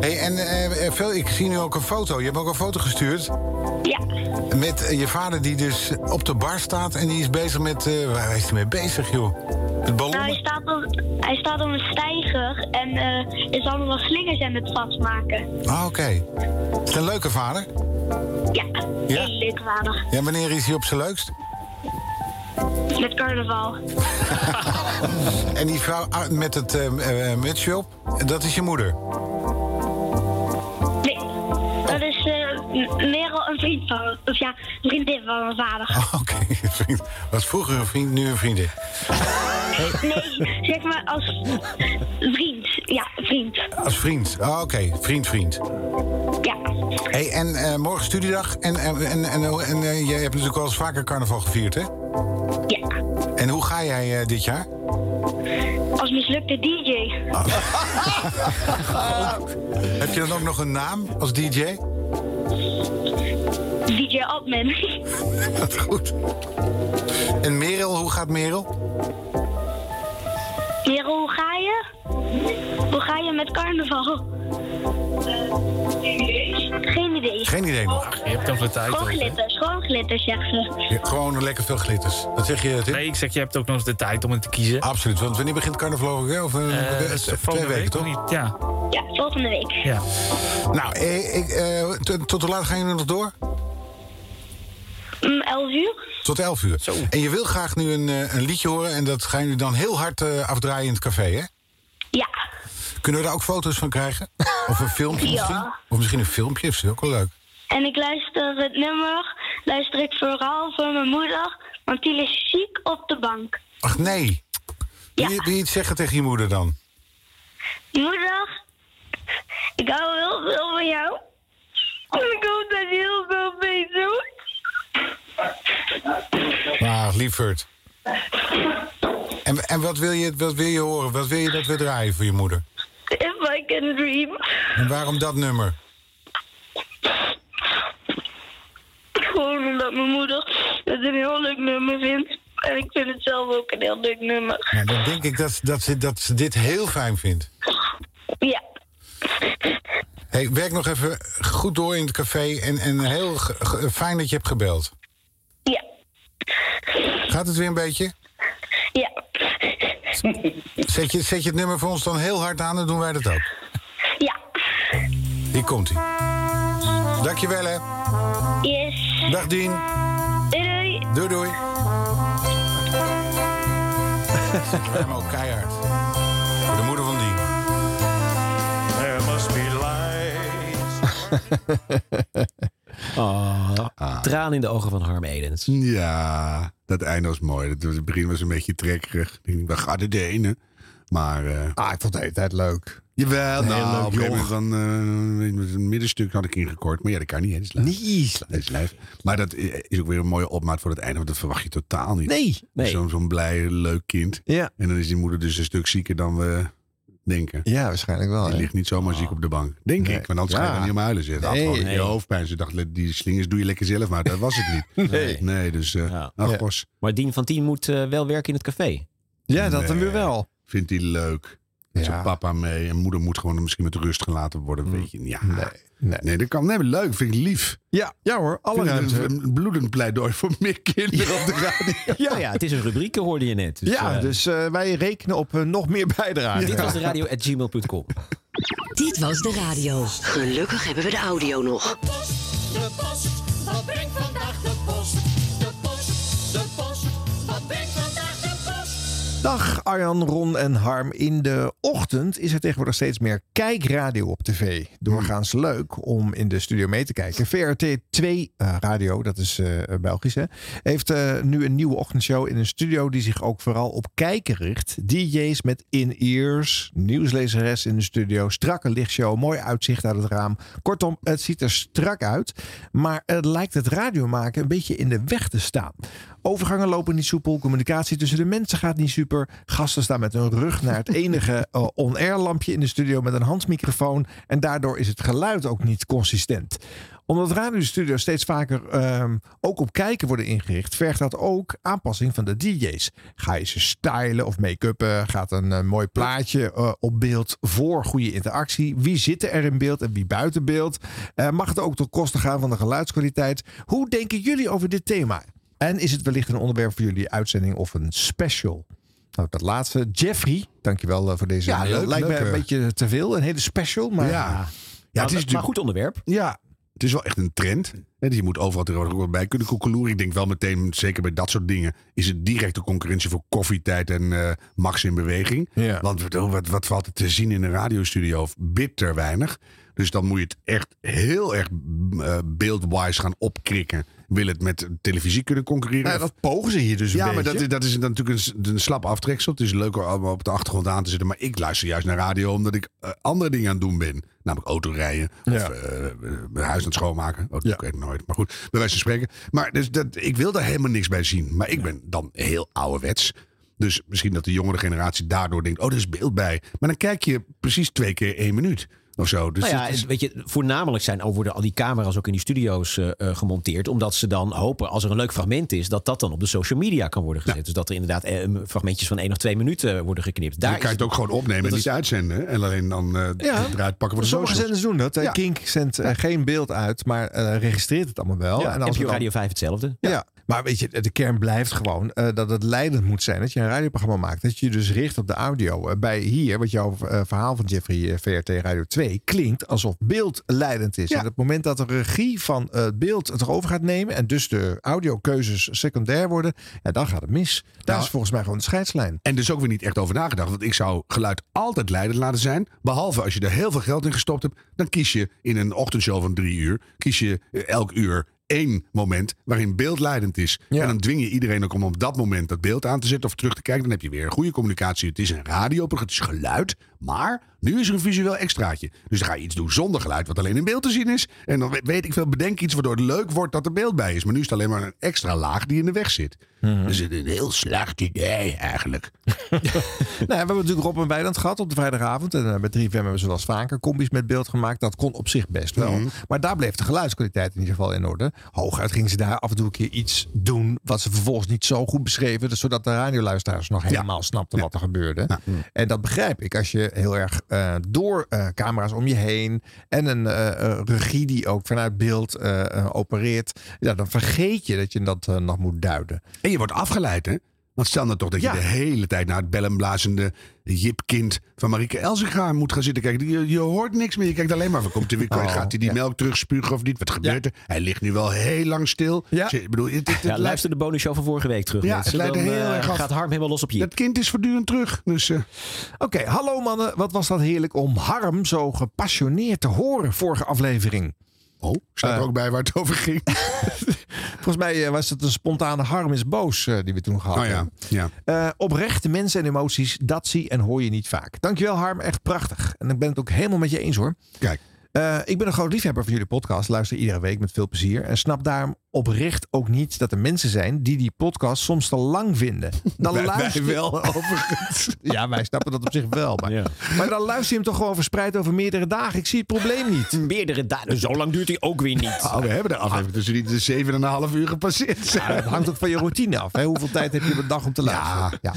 Hey, en eh, veel, ik zie nu ook een foto. Je hebt ook een foto gestuurd. Ja. Met eh, je vader die dus op de bar staat en die is bezig met... eh, waar is hij mee bezig, joh? Het ballon? Nou, hij staat op, hij staat op een steiger en eh is allemaal slingers aan het vastmaken. Ah, oké. Is het een leuke vader? Ja, Ja? leuk vader. Ja, wanneer is hij op zijn leukst? Met carnaval. [LAUGHS] En die vrouw ah, met het eh, mutsje op, dat is je moeder? Nee, dat is Merel, een vriend van, of ja, een vriendin van mijn vader. Ah, Oké, [LAUGHS] vriend. Was vroeger een vriend, nu een vriendin. Nee, zeg maar als vriend. Ja, vriend. Als vriend. Ah, oké. Vriend, vriend. Ja. Hey, en eh, morgen studiedag. En, en, en, en, en eh, jij hebt natuurlijk wel eens vaker carnaval gevierd, hè? Ja. En hoe ga jij eh, dit jaar? Als mislukte DJ. [LAUGHS] Heb je dan ook nog een naam als DJ? DJ Admin. Wat [LAUGHS] goed. En Merel, hoe gaat Merel? Merel, hoe ga je? Hoe ga je met carnaval? Geen idee. Geen idee nog. Je hebt dan veel tijd. Gewoon glitters, gewoon glitters, zegt ze. Ja, gewoon lekker veel glitters. Wat zeg je, Tim? Nee, ik zeg, je hebt ook nog eens de tijd om het te kiezen. Absoluut. Want wanneer begint carnaval ook, hè? Of, eh, Eh, twee volgende weken, week, toch? niet? Ja. Ja, volgende week. ja. Nou, eh, ik, eh, tot- hoe laat gaan jullie nog door? Om 11 uur? Tot 11 uur. En je wil graag nu een, eh, een liedje horen en dat gaan jullie dan heel hard eh, afdraaien in het café, hè? Ja. Kunnen we daar ook foto's van krijgen? Of een filmpje [LAUGHS] Ja. misschien? Of misschien een filmpje, dat is ook wel leuk. En ik luister het nummer, luister ik vooral voor mijn moeder, want die is ziek op de bank. Ach nee. Wil, je, wil je iets zeggen tegen je moeder dan? Moeder, ik hou heel veel van jou. En ik hoop dat je heel veel beter wordt. Ah, lieverd. En, en wat, wil je, wat wil je horen? Wat wil je dat we draaien voor je moeder? If I can dream. En waarom dat nummer? Gewoon omdat mijn moeder het een heel leuk nummer vindt. En ik vind het zelf ook een heel leuk nummer. Nou, dan denk ik dat, dat, ze, dat ze dit heel fijn vindt. Ja. Hey, werk nog even goed door in het café. En, en heel fijn dat je hebt gebeld. Ja. Gaat het weer een beetje? Ja. Zet je, zet je het nummer voor ons dan heel hard aan, dan doen wij dat ook. Ja. Hier komt hij. Dankjewel, hè. Yes. Dag, Dien. Doei doei. Doei, doei. [LAUGHS] Helemaal keihard. Voor de moeder van Dien. There must be light. [LAUGHS] Ah, Traan in de ogen van Harm Edens. Ja, dat einde was mooi. Het, begin was een beetje trekkerig. Ik waar gaat het heen? Maar... eh, Ah, ik vond het de hele tijd leuk. Jawel, Een nou, heel leuk op een eh, een middenstuk had ik ingekort. Maar ja, dat kan niet. Dat is live. Nee. Is live. Maar dat is ook weer een mooie opmaat voor het einde. Want dat verwacht je totaal niet. Nee. Nee. Zo'n zo'n blij, leuk kind. Ja. En dan is die moeder dus een stuk zieker dan we denken. Ja, waarschijnlijk wel. Die hè. ligt niet zomaar ziek op de bank. Denk Nee. ik. Want anders ga je dan niet om huilen zitten. Had Nee. gewoon Nee. je hoofdpijn. Ze dacht, die slingers doe je lekker zelf. Maar dat was het niet. [LAUGHS] Nee. Nee, dus... eh Ja. ach, Ja. Bos, Maar Dien van Tien moet eh, wel werken in het café. Ja, dat Nee. dan weer wel. vindt hij leuk. Ja. zijn papa mee. En moeder moet gewoon misschien met rust gelaten worden. Weet je. Ja. Nee. Nee. Nee, dat kan. Nee, leuk. Vind ik lief. Ja, ja hoor, alle Vind ik ruimte. Een, een bloedend pleidooi voor meer kinderen op de radio. Ja, ja, het is een rubriek, hoorde je net. Dus, ja, eh, dus eh, wij rekenen op eh, nog meer bijdrage. Dit was de radio at gmail.com. Dit was de radio. Gelukkig hebben we de audio nog. De post, wat brengt vandaag Dag Arjan, Ron en Harm. In de ochtend is er tegenwoordig steeds meer kijkradio op tv. Doorgaans leuk om in de studio mee te kijken. VRT 2 eh, Radio, dat is eh, Belgisch hè, heeft nu een nieuwe ochtendshow in een studio die zich ook vooral op kijken richt. DJ's met in-ears, nieuwslezeres in de studio, strakke lichtshow, mooi uitzicht uit het raam. Kortom, het ziet er strak uit. Maar het lijkt het radiomaken een beetje in de weg te staan. Overgangen lopen niet soepel, communicatie tussen de mensen gaat niet super. Gasten staan met hun rug naar het enige [LAUGHS] eh, on-air lampje in de studio met een handmicrofoon. En daardoor is het geluid ook niet consistent. Omdat radiostudio's steeds vaker ehm, ook op kijken worden ingericht, vergt dat ook aanpassing van de DJ's. Ga je ze stylen of make-uppen? Gaat een eh, mooi plaatje eh, op beeld voor goede interactie? Wie zit er in beeld en wie buiten beeld? Mag het ook ten koste gaan van de geluidskwaliteit? Hoe denken jullie over dit thema? En is het wellicht een onderwerp voor jullie uitzending of een special? Nou, dat laatste. Jeffrey, dankjewel eh, voor deze Ja, mail. leuk, Lijkt me een eh. beetje te veel. Een hele special. Maar Ja. Ja, het is maar goed onderwerp. Ja, het is wel echt een trend. Hè, dus je moet overal tegenwoordig bij kunnen koekeloeren. Ik denk wel meteen, zeker bij dat soort dingen, is het directe concurrentie voor koffietijd en eh, Max in beweging. Ja. Want wat, wat, wat valt er te zien in een radiostudio? Bitter weinig. Dus dan moet je het echt heel erg uh, beeldwise gaan opkrikken. Wil het met televisie kunnen concurreren? Nou, dat pogen ze hier dus een ja, maar beetje. dat, dat is natuurlijk een, een slap aftreksel. Het is leuk om allemaal op de achtergrond aan te zitten. Maar ik luister juist naar radio omdat ik eh, andere dingen aan het doen ben. Namelijk autorijden of Ja. eh, mijn huis aan het schoonmaken. Oh, dat doe ik nooit. Maar goed, bij wijze van spreken. Maar dus dat, ik wil daar helemaal niks bij zien. Maar ik ben dan heel ouderwets. Dus misschien dat de jongere generatie daardoor denkt... oh, er is beeld bij. Maar dan kijk je precies twee keer één minuut of zo. Dus nou ja, is- weet je, voornamelijk zijn worden al die camera's ook in die studio's eh, eh, gemonteerd. Omdat ze dan hopen, als er een leuk fragment is, dat dat dan op de social media kan worden gezet. Dus dat er inderdaad eh, fragmentjes van één of twee minuten worden geknipt. Daar dan kan je het ook gewoon opnemen dat en is- niet uitzenden. En alleen dan eh Ja. eruit pakken voor de Sommige zenders doen dat. Ja. Kink zendt geen beeld uit, maar eh, registreert het allemaal wel. Ja, en als NPO dan- Radio 5 hetzelfde. Ja. Maar weet je, de kern blijft gewoon eh, dat het leidend moet zijn. Dat je een radioprogramma maakt. Dat je je dus richt op de audio. Bij hier, wat jouw verhaal van Jeffrey VRT Radio 2 klinkt alsof beeld leidend is. En op het moment dat de regie van eh, het beeld het erover gaat nemen. En dus de audiokeuzes secundair worden. Ja, dan gaat het mis. Daar Nou, is volgens mij gewoon de scheidslijn. En dus ook weer niet echt over nagedacht. Want ik zou geluid altijd leidend laten zijn. Behalve als je er heel veel geld in gestopt hebt. Dan kies je in een ochtendshow van drie uur. Kies je eh, elk uur één moment waarin beeld leidend is. En dan dwing je iedereen ook om op dat moment dat beeld aan te zetten of terug te kijken. Dan heb je weer een goede communicatie. Het is een radioprogramma, het is geluid. Maar nu is er een visueel extraatje. Dus dan ga je iets doen zonder geluid, wat alleen in beeld te zien is. En dan we- weet ik veel, bedenk iets waardoor het leuk wordt dat er beeld bij is. Maar nu is het alleen maar een extra laag die in de weg zit. Dus het is een heel slecht idee eigenlijk. [LAUGHS] Nou, we hebben natuurlijk Rob en Weiland gehad op de vrijdagavond. En eh, met 3FM hebben ze wel eens vaker combi's met beeld gemaakt. Dat kon op zich best wel. Mhm. Maar daar bleef de geluidskwaliteit in ieder geval in orde. Hooguit gingen ze daar af en toe een keer iets doen... wat ze vervolgens niet zo goed beschreven. Dus zodat de radioluisteraars nog helemaal snapten wat er gebeurde. En dat begrijp ik. Als je heel erg eh, door eh, camera's om je heen. En een eh, regie die ook vanuit beeld opereert. Ja, dan vergeet je dat je dat nog moet duiden. En je wordt afgeleid, hè? Want stel nou toch dat je Ja. de hele tijd naar het bellenblazende Jipkind van Marieke Elsinga moet gaan zitten kijken. Je, je hoort niks meer. Je kijkt alleen maar, van, komt hij weer kwijt? Oh, Gaat hij die ja. melk terugspugen of niet? Wat gebeurt er? Hij ligt nu wel heel lang stil. Ja. Ik bedoel, het, het, het luister de bonusshow van vorige week terug. Ja, het heel eh, erg af. gaat Harm helemaal los op je. dat kind is voortdurend terug. Dus eh, Oké, hallo mannen. Wat was dat heerlijk om Harm zo gepassioneerd te horen vorige aflevering. oh, staat er Eh. ook bij waar het over ging. [LAUGHS] Volgens mij eh, was het een spontane Harm is boos eh, die we toen gehad Oh ja, hebben. ja. Eh, oprechte mensen en emoties, dat zie en hoor je niet vaak. Dankjewel Harm, echt prachtig. En ik ben het ook helemaal met je eens hoor. Kijk. Ik ben een groot liefhebber van jullie podcast. Luister iedere week met veel plezier. En snap daarom oprecht ook niet dat er mensen zijn die die podcast soms te lang vinden. Dan Wij- wij luister wel, [LAUGHS] overigens. Ja, wij snappen dat op zich wel. Maar, maar dan luister je hem toch gewoon verspreid over meerdere dagen. Ik zie het probleem niet. [LAUGHS] Meerdere dagen. Zo lang duurt hij ook weer niet. Oh, we hebben de aflevering tussen die de zeven en een half uur gepasseerd. Ja, dat [LAUGHS] hangt ook van je routine af. Hè? Hoeveel tijd heb je op een dag om te luisteren? Ja.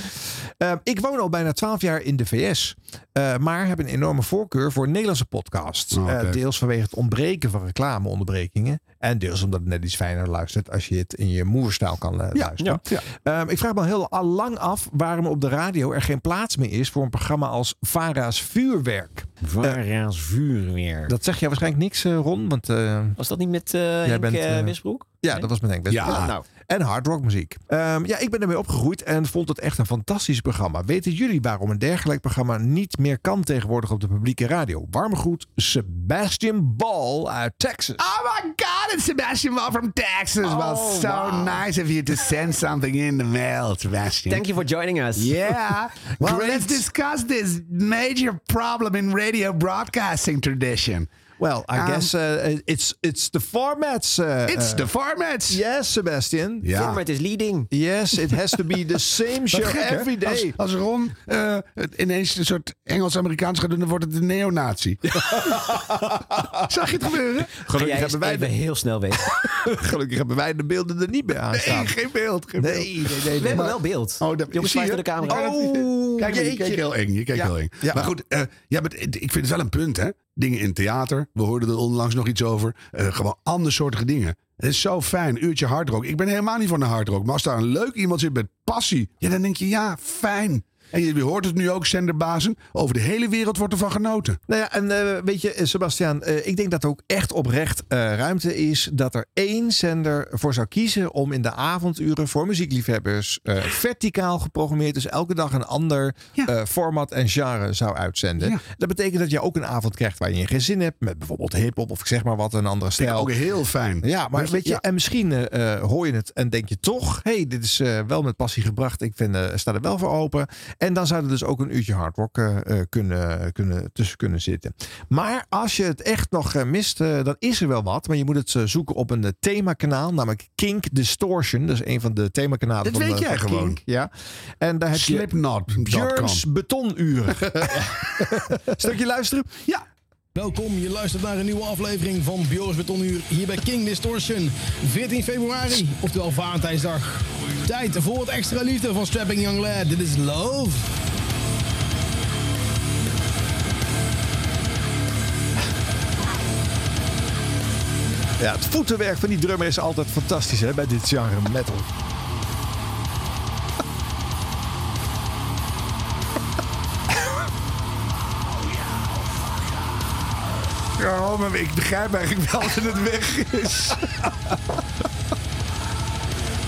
Eh, ik woon al bijna 12 jaar in de VS. eh, maar heb een enorme voorkeur voor Nederlandse podcasts. Oh. Eh, deels vanwege het ontbreken van reclameonderbrekingen. En deels omdat het net iets fijner luistert als je het in je moerstaal kan eh, luisteren. ja. Ehm, ik vraag me heel al lang af waarom op de radio er geen plaats meer is voor een programma als Vara's Vuurwerk. Vara's vuurwerk. Dat zeg jij waarschijnlijk niks, eh, Ron. Want, eh, Was dat niet met eh Henk bent, Wisbroek? ja, dat was met Henk. Ja. Nou, En hard rock muziek. Ehm, ja, ik ben ermee opgegroeid en vond het echt een fantastisch programma. Weten jullie waarom een dergelijk programma niet meer kan tegenwoordig op de publieke radio? Warme groet, Sebastian Ball uit Texas. Oh my God, it's Sebastian Wall from Texas. well, Oh, so wow. nice of you to send something in the mail, Sebastian. thank you for joining us. Yeah. [LAUGHS] Well, Great. let's discuss this major problem in radio broadcasting tradition. Well, I Um, guess uh, it's it's the formats. uh, It's uh, the formats. Yes, Sebastian. Ja. Format is leading. Yes, it has to be the [LAUGHS] same show gek, every day. Als, als Ron eh, het ineens een soort Engels-Amerikaans gaat doen, dan wordt het een neonazi. [LAUGHS] Zag je het gebeuren? Eens hebben wij de- heel snel weg. [LAUGHS] Gelukkig hebben wij de beelden er niet bij aanstaan. Nee, geen beeld. Geen Nee, beeld. nee, nee. nee, We hebben maar- wel beeld. Oh, dat, Jongens, naar de camera. Oh, Kijk, maar je kijkt heel eng. Je kijkt Ja, heel eng. ja. Maar goed, eh, ja, maar ik vind het wel een punt, hè? Dingen in theater. We hoorden er onlangs nog iets over. Eh, gewoon andersoortige dingen. Het is zo fijn. Uurtje hardrock. Ik ben helemaal niet van de hardrock. Maar als daar een leuk iemand zit met passie. Ja, dan denk je, ja, fijn. En je hoort het nu ook, zenderbazen. Over de hele wereld wordt ervan genoten. Nou ja, en eh, weet je, eh, Sebastian, eh, ik denk dat er ook echt oprecht ruimte is dat er één zender voor zou kiezen om in de avonduren voor muziekliefhebbers verticaal geprogrammeerd, dus elke dag een ander format en genre zou uitzenden. Ja. Dat betekent dat je ook een avond krijgt waar je geen zin hebt, met bijvoorbeeld hip-hop of ik zeg maar wat, een andere stijl. ook heel fijn. Ja, maar weet je, ja. en misschien hoor je het en denk je toch, hey, dit is wel met passie gebracht. Ik vind, sta er wel voor open. En dan zou er dus ook een uurtje hard rock eh, eh, kunnen, kunnen, tussen kunnen zitten. Maar als je het echt nog eh, mist, dan is er wel wat. Maar je moet het zoeken op een themakanaal, namelijk Kink Distortion. Dat is een van de themakanalen Dat van, weet jij gewoon. Kink. Ja. En daar heb je Slipknot.com. Björns betonuren. [LAUGHS] Stukje luisteren? Ja. Welkom, je luistert naar een nieuwe aflevering van Bjoris Betonuur hier bij King Distortion. 14 februari, oftewel Valentijnsdag. Tijd voor het extra liefde van Strapping Young Lad. Dit is Love. Ja, het voetenwerk van die drummer is altijd fantastisch hè, bij dit genre metal. Maar ik begrijp eigenlijk wel dat het weg is.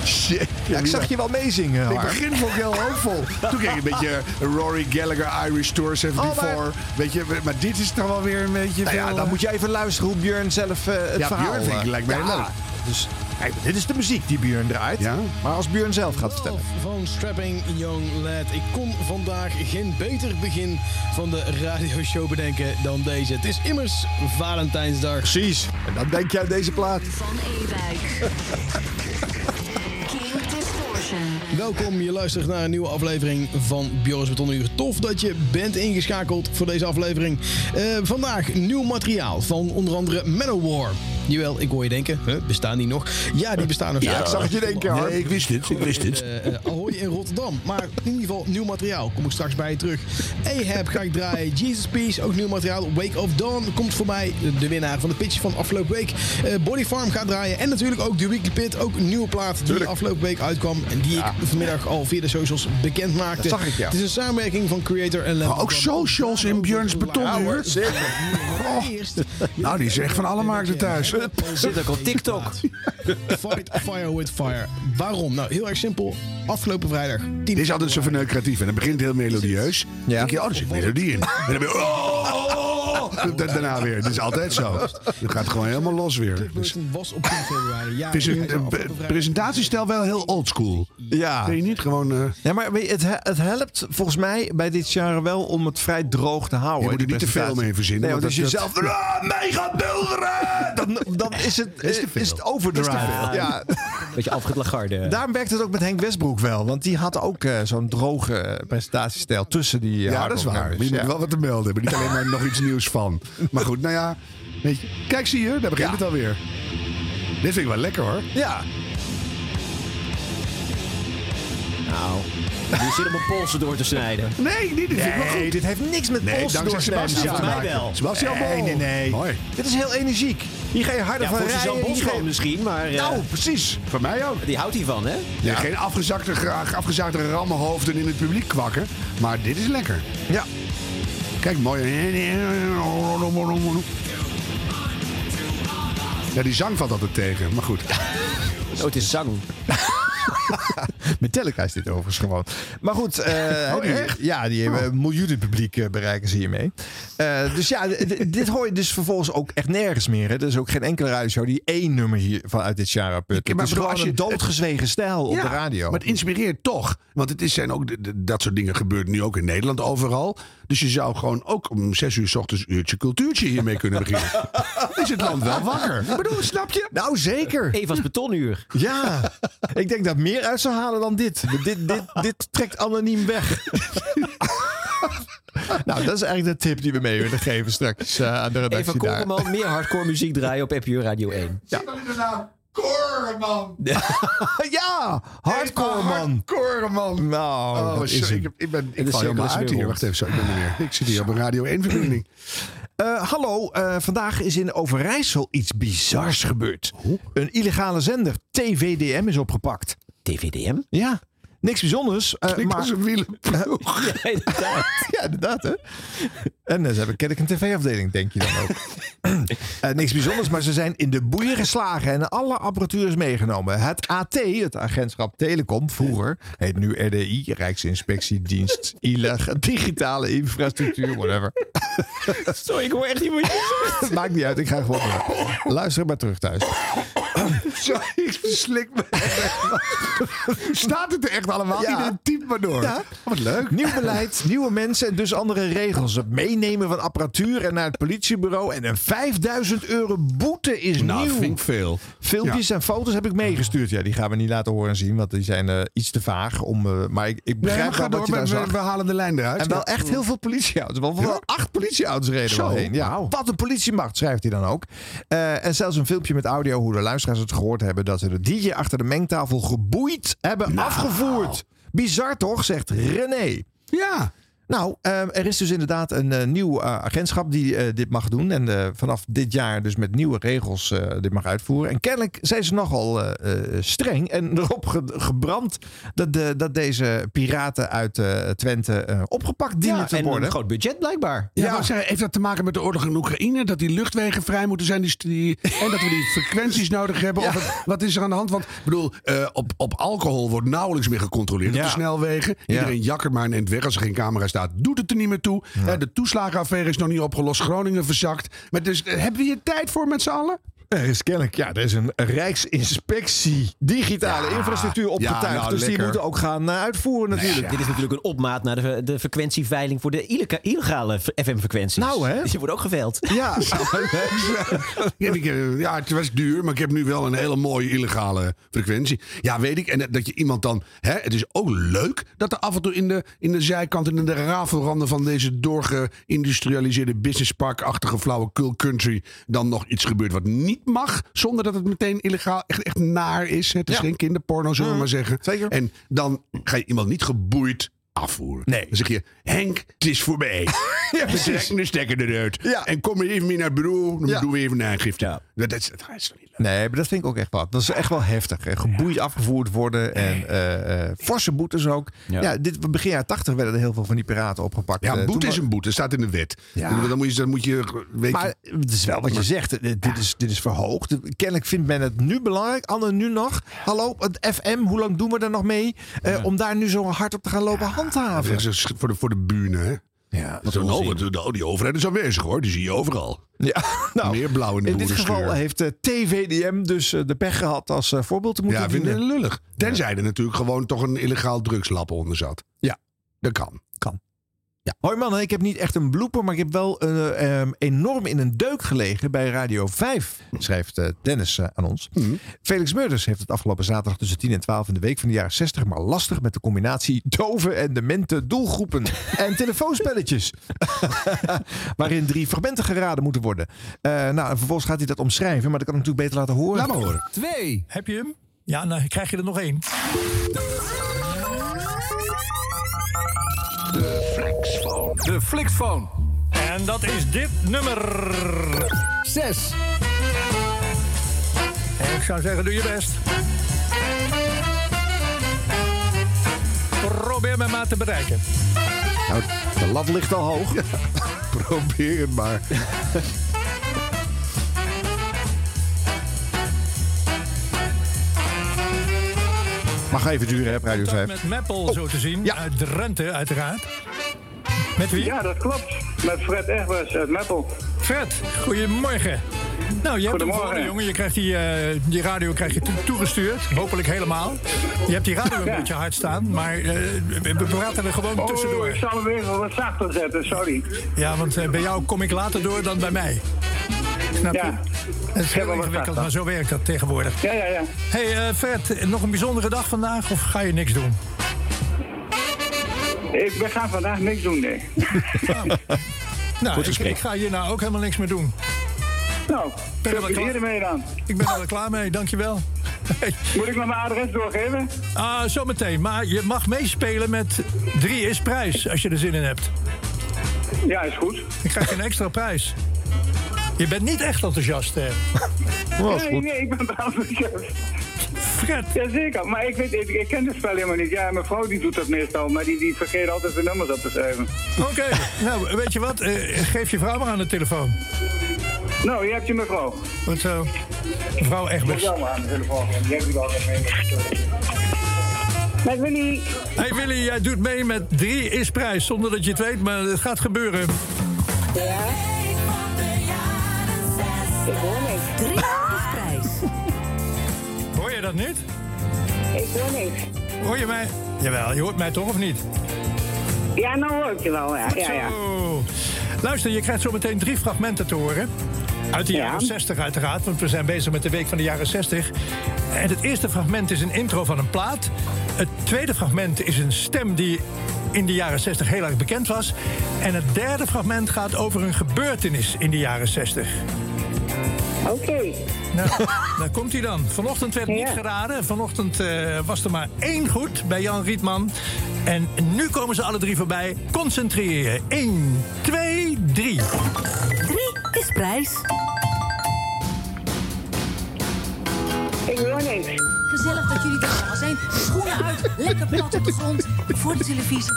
Shit. Ja, ik zag je wel meezingen. In het Harm. begin vond ik heel hoopvol. Toen kreeg ik een beetje Rory Gallagher Irish Tour 74. Oh, maar- Weet je, maar dit is toch wel weer een beetje Nou ja, veel, dan eh, moet je even luisteren hoe Björn zelf eh, het Ja, verhaal... Björn vind ik eh, lijkt mij ja, leuk. Dus kijk, dit is de muziek die Björn draait. Ja. Maar als Björn zelf gaat vertellen. Van Strapping Young Lad. Ik kon vandaag geen beter begin van de radioshow bedenken dan deze. Het is immers Valentijnsdag. Precies. En dan denk je aan deze plaat. Van Ewijk. [LAUGHS] Welkom, je luistert naar een nieuwe aflevering van Bjoris Betonuur. Tof dat je bent ingeschakeld voor deze aflevering. Eh, vandaag nieuw materiaal van onder andere Manowar. Jawel, ik hoor je denken, huh, bestaan die nog? Ja, die bestaan nog. Ja, ik zag het je denken, hoor. Nee, ik wist dit, ik wist dit. Eh, eh, Ahoy in Rotterdam. Maar in ieder geval nieuw materiaal. Kom ik straks bij je terug. Ahab ga ik draaien. Jesus Peace, ook nieuw materiaal. Wake of Dawn komt voorbij. De, de winnaar van de pitch van afgelopen week. Eh, Body Farm gaat draaien. En natuurlijk ook de Weekly Pit. Ook een nieuwe plaat die afgelopen week uitkwam. En die ik vanmiddag al via de socials bekend maakte. Dat zag ik, ja. Het is een samenwerking van Creator en Lemon. Maar ook socials in Björns betonhuur. Oh. Nou, die is echt van alle markten thuis. Zit ook op TikTok. [LAUGHS] Fight fire with fire. Waarom? Nou, heel erg simpel. Afgelopen vrijdag. Dit is altijd zo van creatief. En het begint heel melodieus. Dan denk je, oh, er zit melodie in. En dan ben je, oh, oh, [LAUGHS] oh. Da- Daarna weer. Het is altijd zo. Je gaat gewoon helemaal los weer. Dus, was op 10 februari. Ja, het is een een pre- presentatiestijl wel heel oldschool. Ja. Kun je niet gewoon... eh, Ja, maar weet je, het, he- het helpt volgens mij bij dit jaar wel om het vrij droog te houden. Je moet er niet te veel mee verzinnen, Nee, want als je dat- zelf dat- ah, mee gaat bulderen, [LAUGHS] dan, dan is het, is is het overdrive. Veel. Ja. Beetje Alfred Lagarde. Daarom werkt het ook met Henk Westbroek wel. Want die had ook eh, zo'n droge eh, presentatiestijl tussen die eh, Ja, dat is waar. Maar je moet Ja. wel wat te melden hebben. Niet alleen maar nog iets nieuws van. Maar goed, nou ja. Weet je, kijk, zie je, daar begint Ja. het alweer. Dit vind ik wel lekker hoor. Ja. Nou, die zit om een polsen door te snijden. Nee, niet. Dit Nee, goed. dit heeft niks met Nee, polsen Sebastian te van maken. mij wel. Sebastian Nee, nee, nee. Mooi. Dit is heel energiek. Hier ga je harder Ja, van voor rijden. Je- misschien, maar eh, Nou, precies. Voor mij ook. die houdt hiervan, hè? Ja. Geen afgezakte, afgezaagde rammenhoofden in het publiek kwakken. Maar dit is lekker. Ja. Kijk, mooi. Ja, die zang valt altijd tegen. Maar goed. Oh, het is zang. [LAUGHS] Metallica is dit overigens gewoon. Maar goed, eh, [LAUGHS] Oh, die- echt? ja, die hebben miljoenen publiek eh, bereiken ze hiermee. Eh, dus ja, [LAUGHS] dit hoor je dus vervolgens ook echt nergens meer. Hè. Er is ook geen enkele radioshow die één nummer hier vanuit dit jaar put. Het maar is bedoel, gewoon als je- een doodgezwegen stijl op de radio. Maar het inspireert toch. Want het is, zijn ook, dat soort dingen gebeurt nu ook in Nederland overal. Dus je zou gewoon ook om zes uur s ochtends uurtje cultuurtje hiermee kunnen beginnen. Dan [LAUGHS] is het land wel wakker. Ik bedoel, snap je? Nou, zeker. Eva's betonuur. Ja, ik denk dat meer uit zou halen dan dit. Dit, dit, dit trekt anoniem weg. [LAUGHS] nou, dat is eigenlijk de tip die we mee willen geven straks eh, aan de Eva redactie daar. Koreman, meer hardcore muziek draaien op NPO Radio 1. Zie Koreman. ja, [LAUGHS] hardcore man. Koreman. Nou, Oh, is sorry, ik, ik, ben, En ik val helemaal uit hier. Wacht even, zo, ik ben er weer. Ik zit hier op een Radio 1 verbinding. [CLEARS THROAT] Eh, hallo, eh, vandaag is in Overijssel iets bizars gebeurd. Een illegale zender, TVDM, is opgepakt. TVDM? Ja, niks bijzonders. Klinkt maar, als een wielenploeg. [LAUGHS] Ja, inderdaad. [LAUGHS] ja, inderdaad, hè? En eh, ze hebben kennelijk een tv-afdeling, denk je dan ook. [LAUGHS] Eh, niks bijzonders, maar ze zijn in de boeien geslagen en alle apparatuur is meegenomen. Het AT, het agentschap Telecom, vroeger, heet nu RDI, Rijksinspectiedienst, ILEG, digitale infrastructuur, whatever. Sorry, ik hoor echt niet wat je zegt. Maakt niet uit, ik ga gewoon door. Luister maar terug thuis. [COUGHS] Sorry, ik slik me. [LAUGHS] Staat het er echt allemaal? Ja. Iedereen typt maar door. Ja. Oh, wat leuk. Nieuw beleid, nieuwe mensen en dus andere regels. Het meenemen van apparatuur en naar het politiebureau. En een 5000 euro boete is Nou, nieuw. vind ik veel. Filmpjes en foto's heb ik meegestuurd. Ja, die gaan we niet laten horen en zien, want die zijn eh, iets te vaag. Om, eh, maar ik, ik Nee, begrijp maar wel door. wat je We, daar we, zag. we halen de lijn eruit. En wel echt heel veel politieauto's. Wel, wel acht politieauto's reden Zo, wel heen. Ja, wat een politiemacht, schrijft hij dan ook. Eh, en zelfs een filmpje met audio hoe de luisteraars het gehoord hebben... dat ze de DJ achter de mengtafel geboeid hebben Nou. afgevoerd. Bizar toch, zegt René. Ja. Nou, eh, er is dus inderdaad een eh, nieuw eh, agentschap die eh, dit mag doen. En eh, vanaf dit jaar dus met nieuwe regels eh, dit mag uitvoeren. En kennelijk zijn ze nogal streng en [LAUGHS] erop ge- gebrand dat, de, dat deze piraten uit eh, Twente eh, opgepakt dienen Ja, te en worden. een groot budget blijkbaar. Ja, maar zeggen, heeft dat te maken met de oorlog in Oekraïne? Dat die luchtwegen vrij moeten zijn die, die- [LAUGHS] en dat we die frequenties nodig hebben? Of wat, wat is er aan de hand? Want ik bedoel, eh, op, op alcohol wordt nauwelijks meer gecontroleerd op Ja. de snelwegen. Ja. Iedereen jakkert maar een eind weg. Als er geen camera staat, doet het er niet meer toe. Eh, de toeslagenaffaire is nog niet opgelost. Groningen verzakt. Maar dus, eh, hebben we hier tijd voor met z'n allen? Er is kennelijk, ja, er is een Rijksinspectie digitale Ja, infrastructuur opgetuigd. ja, nou, dus die moeten ook gaan eh, uitvoeren natuurlijk. Dit is natuurlijk een opmaat naar de, de frequentieveiling voor de illega- illegale FM-frequenties. Nou, hè? Die wordt ook geveild. Ja, [LAUGHS] [LAUGHS] eh, ja, het was duur, maar ik heb nu wel een hele mooie illegale frequentie. Ja, weet ik. En dat- dat je iemand dan. Hè, het is ook leuk dat er af en toe in de, in de zijkant en in de rafelranden van deze doorgeïndustrialiseerde businesspark-achtige flauwekul country. dan nog iets gebeurt wat niet niet mag, zonder dat het meteen illegaal echt, echt naar is. Het is Ja. geen kinderporno, zullen we Mm, maar zeggen. zeker. En dan ga je iemand niet geboeid afvoeren. Nee. Dan zeg je, Henk, het is voorbij. [LAUGHS] Ja, precies. de stekker eruit. Ja. En kom even mee naar het bureau, dan Ja. doen we even een aangifte. Dat, dat, is- dat is toch niet? Nee, maar dat vind ik ook echt wat. Dat is echt wel heftig. Hè. Geboeid afgevoerd worden en eh, eh, forse boetes ook. Ja. Ja. dit, begin jaren 80 werden er heel veel van die piraten opgepakt. Ja, Eh, een boete toen is een boete, staat in de wet. Ja. Dan, moet je, dan moet je, weet Maar je, het is wel wat je zegt. eh, Dit, is, dit is verhoogd. Kennelijk vindt men het nu belangrijk. Anne, nu nog. Hallo, het FM, hoe lang doen we er nog mee? Eh, Om daar nu zo hard op te gaan lopen handhaven. voor de, voor de bühne, hè? Ja, Want wat- de, die overheid is aanwezig hoor, die zie je overal. [LAUGHS] Ja, nou, Meer blauw in de in dit geval heeft eh, TVDM dus eh, de pech gehad als eh, voorbeeld te moeten Ja, vind ik lullig. Tenzij er natuurlijk gewoon toch een illegaal drugslab onder zat. Ja. Dat kan. Kan. Ja. Hoi mannen, ik heb niet echt een blooper, maar ik heb wel eh, ehm, enorm in een deuk gelegen bij Radio 5, schrijft eh, Dennis eh, aan ons. Mhm. Felix Meurders heeft het afgelopen zaterdag tussen 10 en 12 in de week van de jaren 60 maar lastig met de combinatie dove en demente doelgroepen [LAUGHS] en telefoonspelletjes. [LAUGHS] waarin drie fragmenten geraden moeten worden. Eh, nou, en vervolgens gaat hij dat omschrijven, maar dat kan ik natuurlijk beter laten horen. Laat maar horen. Twee. Heb je hem? Ja, dan krijg je er nog één. De Flixphone. En dat is dit nummer. Zes. En ik zou zeggen, doe je best. Probeer me maar te bereiken. Nou, de lat ligt al hoog. [LAUGHS] Probeer het maar. Mag even duren, hè, Radio 5. Met Meppel zo te zien. Uit Drenthe, uiteraard. Met wie? Ja, dat klopt. Met Fred Egbers uit Meppel. Fred, goedemorgen. Nou, je hebt hem gewonnen, jongen. Je krijgt die, eh, die radio krijg je toe- toegestuurd. Hopelijk helemaal. Je hebt die radio een Ja. beetje hard staan, maar eh, we praten er gewoon Oh, tussendoor. ik zal hem even wat zachter zetten, sorry. Ja, want eh, bij jou kom ik later door dan bij mij. Snap je? Ja. Het is heel ingewikkeld, maar zo werkt dat tegenwoordig. Ja, ja, ja. hey, Fred, nog een bijzondere dag vandaag of ga je niks doen? Ik ben- ga vandaag niks doen, nee. [LAUGHS] Nou, Goed ik, ik ga hier nou ook helemaal niks meer doen. Nou, ben er veel wel plezier klaar- ermee dan. Ik ben er klaar mee, dankjewel. [LAUGHS] Moet ik nog mijn adres doorgeven? Ah, zometeen. Maar je mag meespelen met drie is prijs als je er zin in hebt. Ja, is goed. Ik krijg een extra prijs. Je bent niet echt enthousiast, hè? [LAUGHS] nee, nee, ik ben wel enthousiast. Fred. Jazeker, maar ik, weet, ik, ik ken het spel helemaal niet. Ja, mijn vrouw die doet dat meestal, maar die, die vergeet altijd de nummers op te schrijven. Oké, [LAUGHS] nou, weet je wat? Eh, geef je vrouw maar aan de telefoon. Nou, je hebt je mevrouw. Wat zo? Mevrouw Egbers. jou maar aan de telefoon. Die wel even mee. Met Willy. Hey Willy, jij doet mee met drie is prijs. Zonder dat je het weet, maar het gaat gebeuren. Ja. Ik hoor niks. Je dat niet? Ik hoor niks. Hoor je mij? Jawel, je hoort mij toch of niet? Ja, nou hoor ik je wel, ja. ja. Luister, je krijgt zo meteen drie fragmenten te horen. Uit de Ja. jaren 60 uiteraard, want we zijn bezig met de week van de jaren 60. En het eerste fragment is een intro van een plaat. Het tweede fragment is een stem die in de jaren 60 heel erg bekend was. En het derde fragment gaat over een gebeurtenis in de jaren 60. Oké. Nou, daar komt hij dan. Vanochtend werd niet geraden. Vanochtend eh, was er maar één goed bij Jan Rietman. En nu komen ze alle drie voorbij. Concentreer je. 1, 2, 3. Drie is prijs. Ik hoor niks. Gezellig dat jullie er allemaal zijn. Schoenen uit, lekker plat op de grond. Voor de televisie.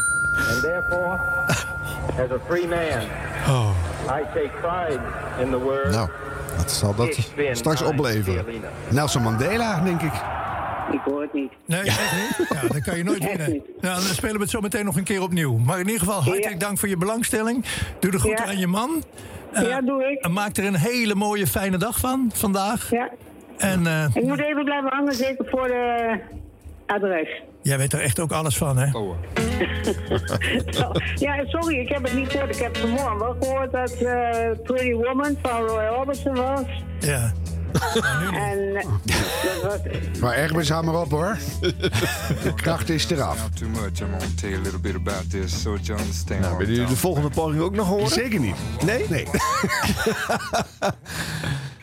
And therefore, as a free man, Oh. I take pride in the word. Nou, dat zal dat straks opleveren. Nelson Mandela, denk ik. Ik hoor het niet. Nee, echt niet? Ja, dat kan je nooit winnen. Nou, dan spelen we het zo meteen nog een keer opnieuw. Maar in ieder geval, hartelijk dank voor je belangstelling. Doe de groeten Ja. aan je man. Eh, Ja, doe ik. En maak er een hele mooie, fijne dag van vandaag. Ja. En eh, Ik moet even blijven hangen, zeker voor de adres. Jij weet er echt ook alles van, hè? [LAUGHS] ja, sorry, ik heb het niet gehoord. Ik heb vanmorgen wel gehoord dat eh, Pretty Woman van Roy Orbison was. Ja. En eh, dat was... Maar Egbers, haal maar op hoor. De kracht is eraf. Nou, willen jullie de volgende poging ook nog horen? Zeker niet. Nee? Nee. [LAUGHS]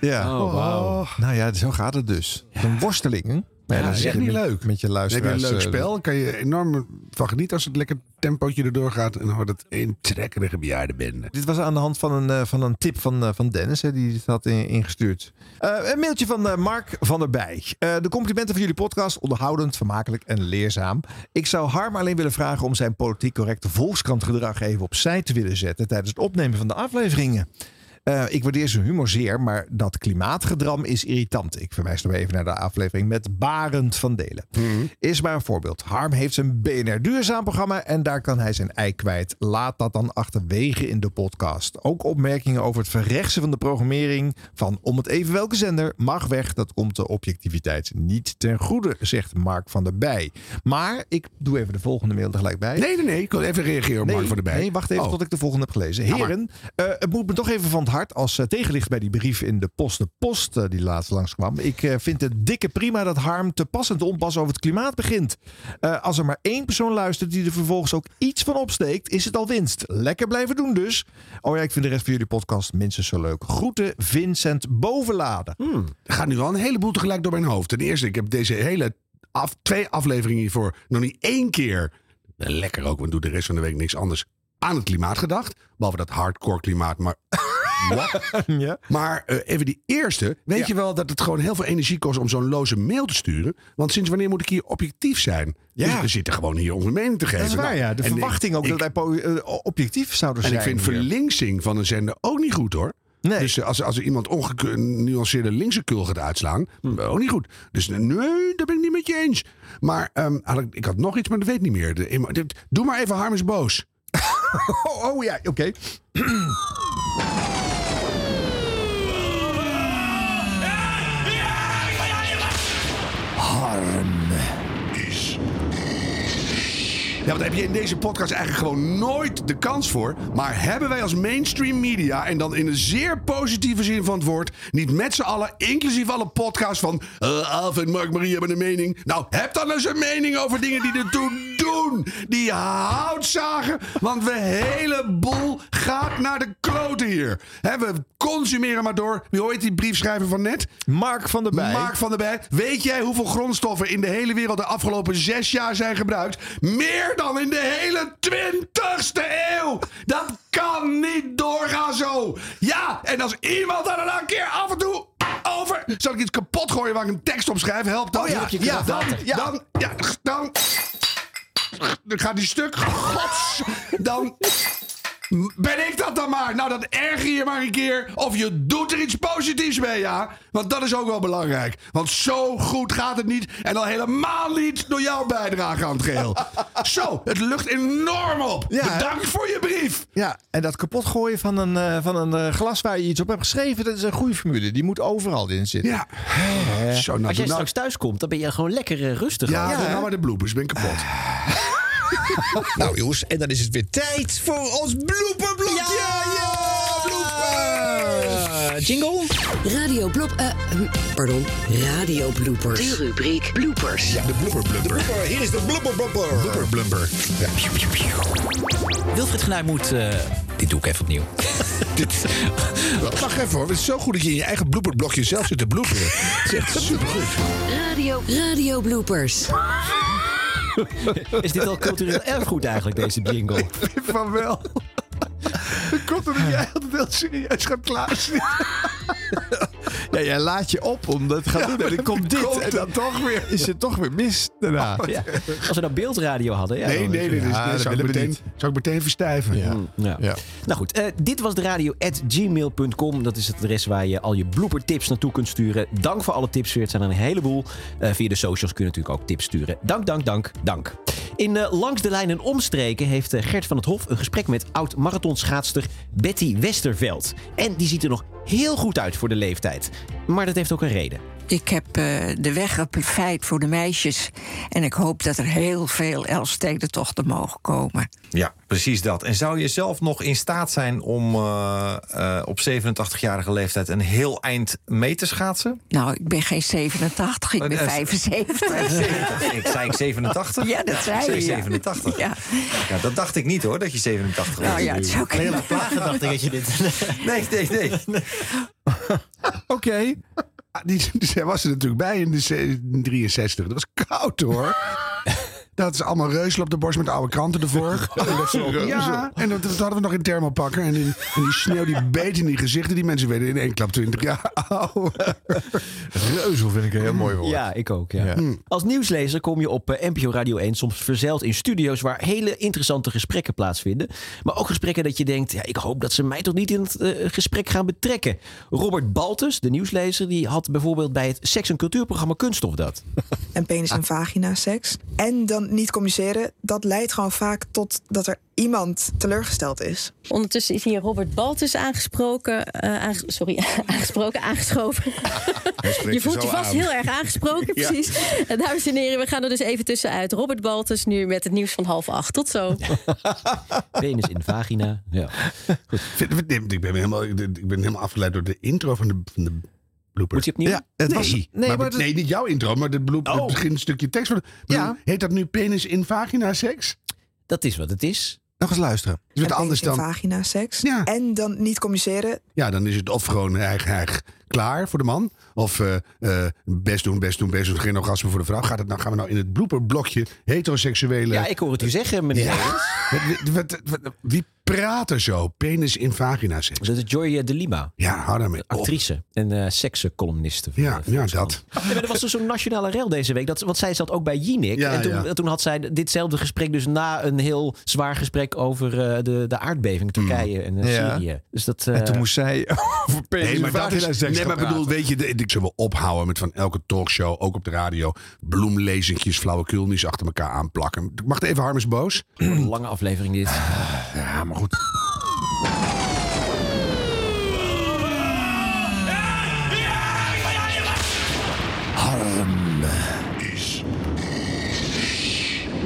Ja. Oh, wauw. Nou ja, zo gaat het dus. Een worsteling. Ja, dat is echt niet met- leuk. Met je Dan heb je luisteraars. een leuk eh, spel. kan je enorm van genieten als het lekker tempootje erdoor gaat. En dan wordt het een trekkerige bejaardenbende. Dit was aan de hand van een, eh, van een tip van, eh, van Dennis, hè, die het had in- ingestuurd. Een mailtje van Mark van der Bij. De complimenten van jullie podcast, onderhoudend, vermakelijk en leerzaam. Ik zou Harm alleen willen vragen om zijn politiek correcte volkskrantgedrag even opzij te willen zetten tijdens het opnemen van de afleveringen. Eh, ik waardeer zijn humor zeer, maar dat klimaatgedram is irritant. Ik verwijs nog even naar de aflevering met Barend van Delen. Is maar een voorbeeld. Harm heeft zijn BNR Duurzaam programma en daar kan hij zijn ei kwijt. Laat dat dan achterwege in de podcast. Ook opmerkingen over het verrechtsen van de programmering van om het even welke zender mag weg. Dat komt de objectiviteit niet ten goede, zegt Mark van der Bij. Maar ik doe even de volgende mail er gelijk bij. Nee, nee, nee. Ik wil even reageren op Nee, Mark van der Bij. Nee, wacht even Oh. tot ik de volgende heb gelezen. Heren, eh, het moet me toch even van hart als eh, tegenlicht bij die brief in de Post de Post eh, die laatst langskwam. Ik eh, vind het dikke prima dat Harm te pas en te onpas over het klimaat begint. Als er maar één persoon luistert die er vervolgens ook iets van opsteekt, is het al winst. Lekker blijven doen dus. Oh ja, ik vind de rest van jullie podcast minstens zo leuk. Groeten, Vincent Bovenladen. Er gaat nu al een heleboel tegelijk door mijn hoofd. Ten eerste, ik heb deze hele af, twee afleveringen hiervoor nog niet één keer. Lekker ook, want doe de rest van de week niks anders. Aan het klimaat gedacht. Behalve dat hardcore klimaat, maar. Wat? [LAUGHS] ja. Maar eh, even die eerste. Weet je wel dat het gewoon heel veel energie kost om zo'n loze mail te sturen? Want sinds wanneer moet ik hier objectief zijn? Ja. Dus we zitten gewoon hier onze mening te geven. Dat is waar, ja. De En ik- verwachting ook ik- dat wij eh, objectief zouden en zijn. ik vind verlinksing van een zender ook niet goed hoor. Dus eh, als, als er iemand ongenuanceerde linkse kul gaat uitslaan, Hm. ook niet goed. Dus nee, daar ben ik niet met je eens. Maar ehm, ik had nog iets, maar dat weet ik niet meer. De, doe maar even Harm is boos. [LAUGHS] oh, oh ja, oké. [CLEARS THROAT] Harm Ja, want heb je in deze podcast eigenlijk gewoon nooit de kans voor. Maar hebben wij als mainstream media, en dan in een zeer positieve zin van het woord, niet met z'n allen, inclusief alle podcasts van eh Alf en Mark Marie hebben een mening. Nou, heb dan eens een mening over dingen die ertoe doen. Die hout zagen, want we heleboel gaat naar de kloten hier. We consumeren maar door. Wie hoort die briefschrijver van net? Mark van der Bij. Mark van der Bij. Weet jij hoeveel grondstoffen in de hele wereld de afgelopen zes jaar zijn gebruikt? Meer dan in de hele 20ste eeuw. Dat kan niet doorgaan zo. Ja, en als iemand daar dan een keer af en toe over... Zal ik iets kapot gooien waar ik een tekst op schrijf? Helpt dat? Oh ja, ja, dan, ja. dan, ja, dan... Dan gaat die stuk. Gods, dan... Ben ik dat dan maar? Nou, dan erger je maar een keer. Of je doet er iets positiefs mee, ja? Want dat is ook wel belangrijk. Want zo goed gaat het niet. En al helemaal niet door jouw bijdrage aan het geheel. Zo, het lucht enorm op. Ja, Bedankt voor je brief. Ja, en dat kapot gooien van een, eh, van een eh, glas waar je iets op hebt geschreven, dat is een goede formule. Die moet overal in zitten. Ja. Zo, nou, Als jij nou, straks thuis komt, dan ben je gewoon lekker eh, rustig. ja, doe nou maar de bloepers. Ben kapot. [LAUGHS] Nou jongens, en dan is het weer tijd voor ons blooperblokje. Ja, Eh, jingle? Radio blop... eh, hm, pardon, radio bloopers. De rubriek bloopers. Ja, de blooper blumper. Hier is de blooper blooper. Blooper blumper. Wilfried Genuij moet... eh, dit doe ik even opnieuw. [LAUGHS] Wacht even hoor. Het is zo goed dat je in je eigen blooperblokje zelf zit te bloeperen. Het is echt supergoed. Radio, radio bloopers. [LAUGHS] Is dit al cultureel erfgoed eigenlijk, deze jingle? Van wel. Dat komt omdat jij altijd heel serieus gaat klaarzitten. [LAUGHS] Ja, jij laat je op om dat te gaan doen. En dan komt dit. komt en dan toch weer, is het toch weer mis daarna. Ja. Als we nou beeldradio hadden. Ja, Nee, nee, Ja, dat zou, ik meteen, niet. zou ik meteen verstijven. Ja. Ja. Ja. Nou goed, eh, dit was de radio at gmail.com. Dat is het adres waar je al je bloopertips naartoe kunt sturen. Dank voor alle tips weer. Het zijn er een heleboel. Eh, via de socials kun je natuurlijk ook tips sturen. Dank, dank, dank, dank. In eh, Langs de Lijn en Omstreken heeft Gert van het Hof een gesprek met oud-marathonschaatster Betty Westerveld. En die ziet er nog heel goed uit voor de leeftijd. Maar dat heeft ook een reden. Ik heb eh, de weg geplaveid voor de meisjes. En ik hoop dat er heel veel Elfstedentochten mogen komen. Ja, precies dat. En zou je zelf nog in staat zijn om eh, eh, op 87-jarige leeftijd een heel eind mee te schaatsen? Nou, ik ben geen 87, ik ben Eh, eh, 75. Ik zei ik 87? Ja, dat zei Ik zei je, ja. 87. Ja. Ja, dat dacht ik niet hoor, dat je 87 was. Nou ja, het zou kunnen. Plagen dacht ik dat je dit... Nee, nee, nee. [LAUGHS] Oké, Oké. Die, die was er natuurlijk bij in de ze- 63. Dat was koud hoor. [LAUGHS] Dat is allemaal reuzel op de borst met oude kranten ervoor. [LAUGHS] Ja, en dat, dat hadden we nog in thermopakken. En, die- en die sneeuw die beet in die gezichten. Die mensen werden in één klap 20 jaar oud. [LAUGHS] Reuzel vind ik een heel mooi woord. Ja, ik ook. Ja. Ja. Als nieuwslezer kom je op eh, NPO Radio 1 soms verzeild in studio's waar hele interessante gesprekken plaatsvinden. Maar ook gesprekken dat je denkt, ja, ik hoop dat ze mij toch niet in het eh, gesprek gaan betrekken. Robert Baltus, de nieuwslezer, die had bijvoorbeeld bij het seks- en cultuurprogramma Kunststof dat. en penis- en vagina-seks. En dan niet communiceren, dat leidt gewoon vaak tot dat er iemand teleurgesteld is. Ondertussen is hier Robert Baltus aangesproken, eh, aange- sorry, [LAUGHS] aangesproken, aangeschoven. [LAUGHS] Je voelt je vast aan. heel erg aangesproken, [LAUGHS] Ja. precies. En dames en heren, we gaan er dus even tussenuit. Robert Baltus nu met het nieuws van half acht. Tot zo. Penis in vagina. Ja. Vind- Ik ben helemaal, ik ben helemaal afgeleid door de intro van de, van de blooper. Moet je opnieuw? Ja, het nee, was- nee, maar, maar dat- nee, niet jouw intro, maar het, bloep, het beginstukje tekst. Van, Ja. Heet dat nu penis in vagina seks? Dat is wat het is. Nog eens luisteren. Is het anders dan? vagina-seks. En dan niet communiceren. Ja, dan is het of gewoon eigen, eigen klaar voor de man. Of eh, eh, best doen, best doen, best doen. Geen orgasme voor de vrouw. Gaat het nou, gaan we nou in het blooperblokje heteroseksuele... Ja, ik hoor het u zeggen, meneer. Ja. Wat- wat- wat- wat- wie praat er zo? Penis in vagina seks. Dat is Joy eh, de Lima. Ja, hou daarmee op. Actrice en eh seksencolumniste. Ja, ja, dat. Nee, maar er was dus zo'n nationale rel deze week. Dat, want zij zat ook bij Jinek. Ja, en toen, ja. en toen had zij ditzelfde gesprek dus na een heel zwaar gesprek over eh, de, de aardbeving in Turkije en Ja. Syrië. Dus dat, eh, En toen moest zij [LAUGHS] over penis Nee, maar dat is, nee, maar bedoel, praten. weet je, de- ik zullen we ophouden met van elke talkshow, ook op de radio, bloemlezingjes, flauwekulnies achter elkaar aanplakken. Mag even Harm is boos? een lange aflevering dit. Ja, maar goed.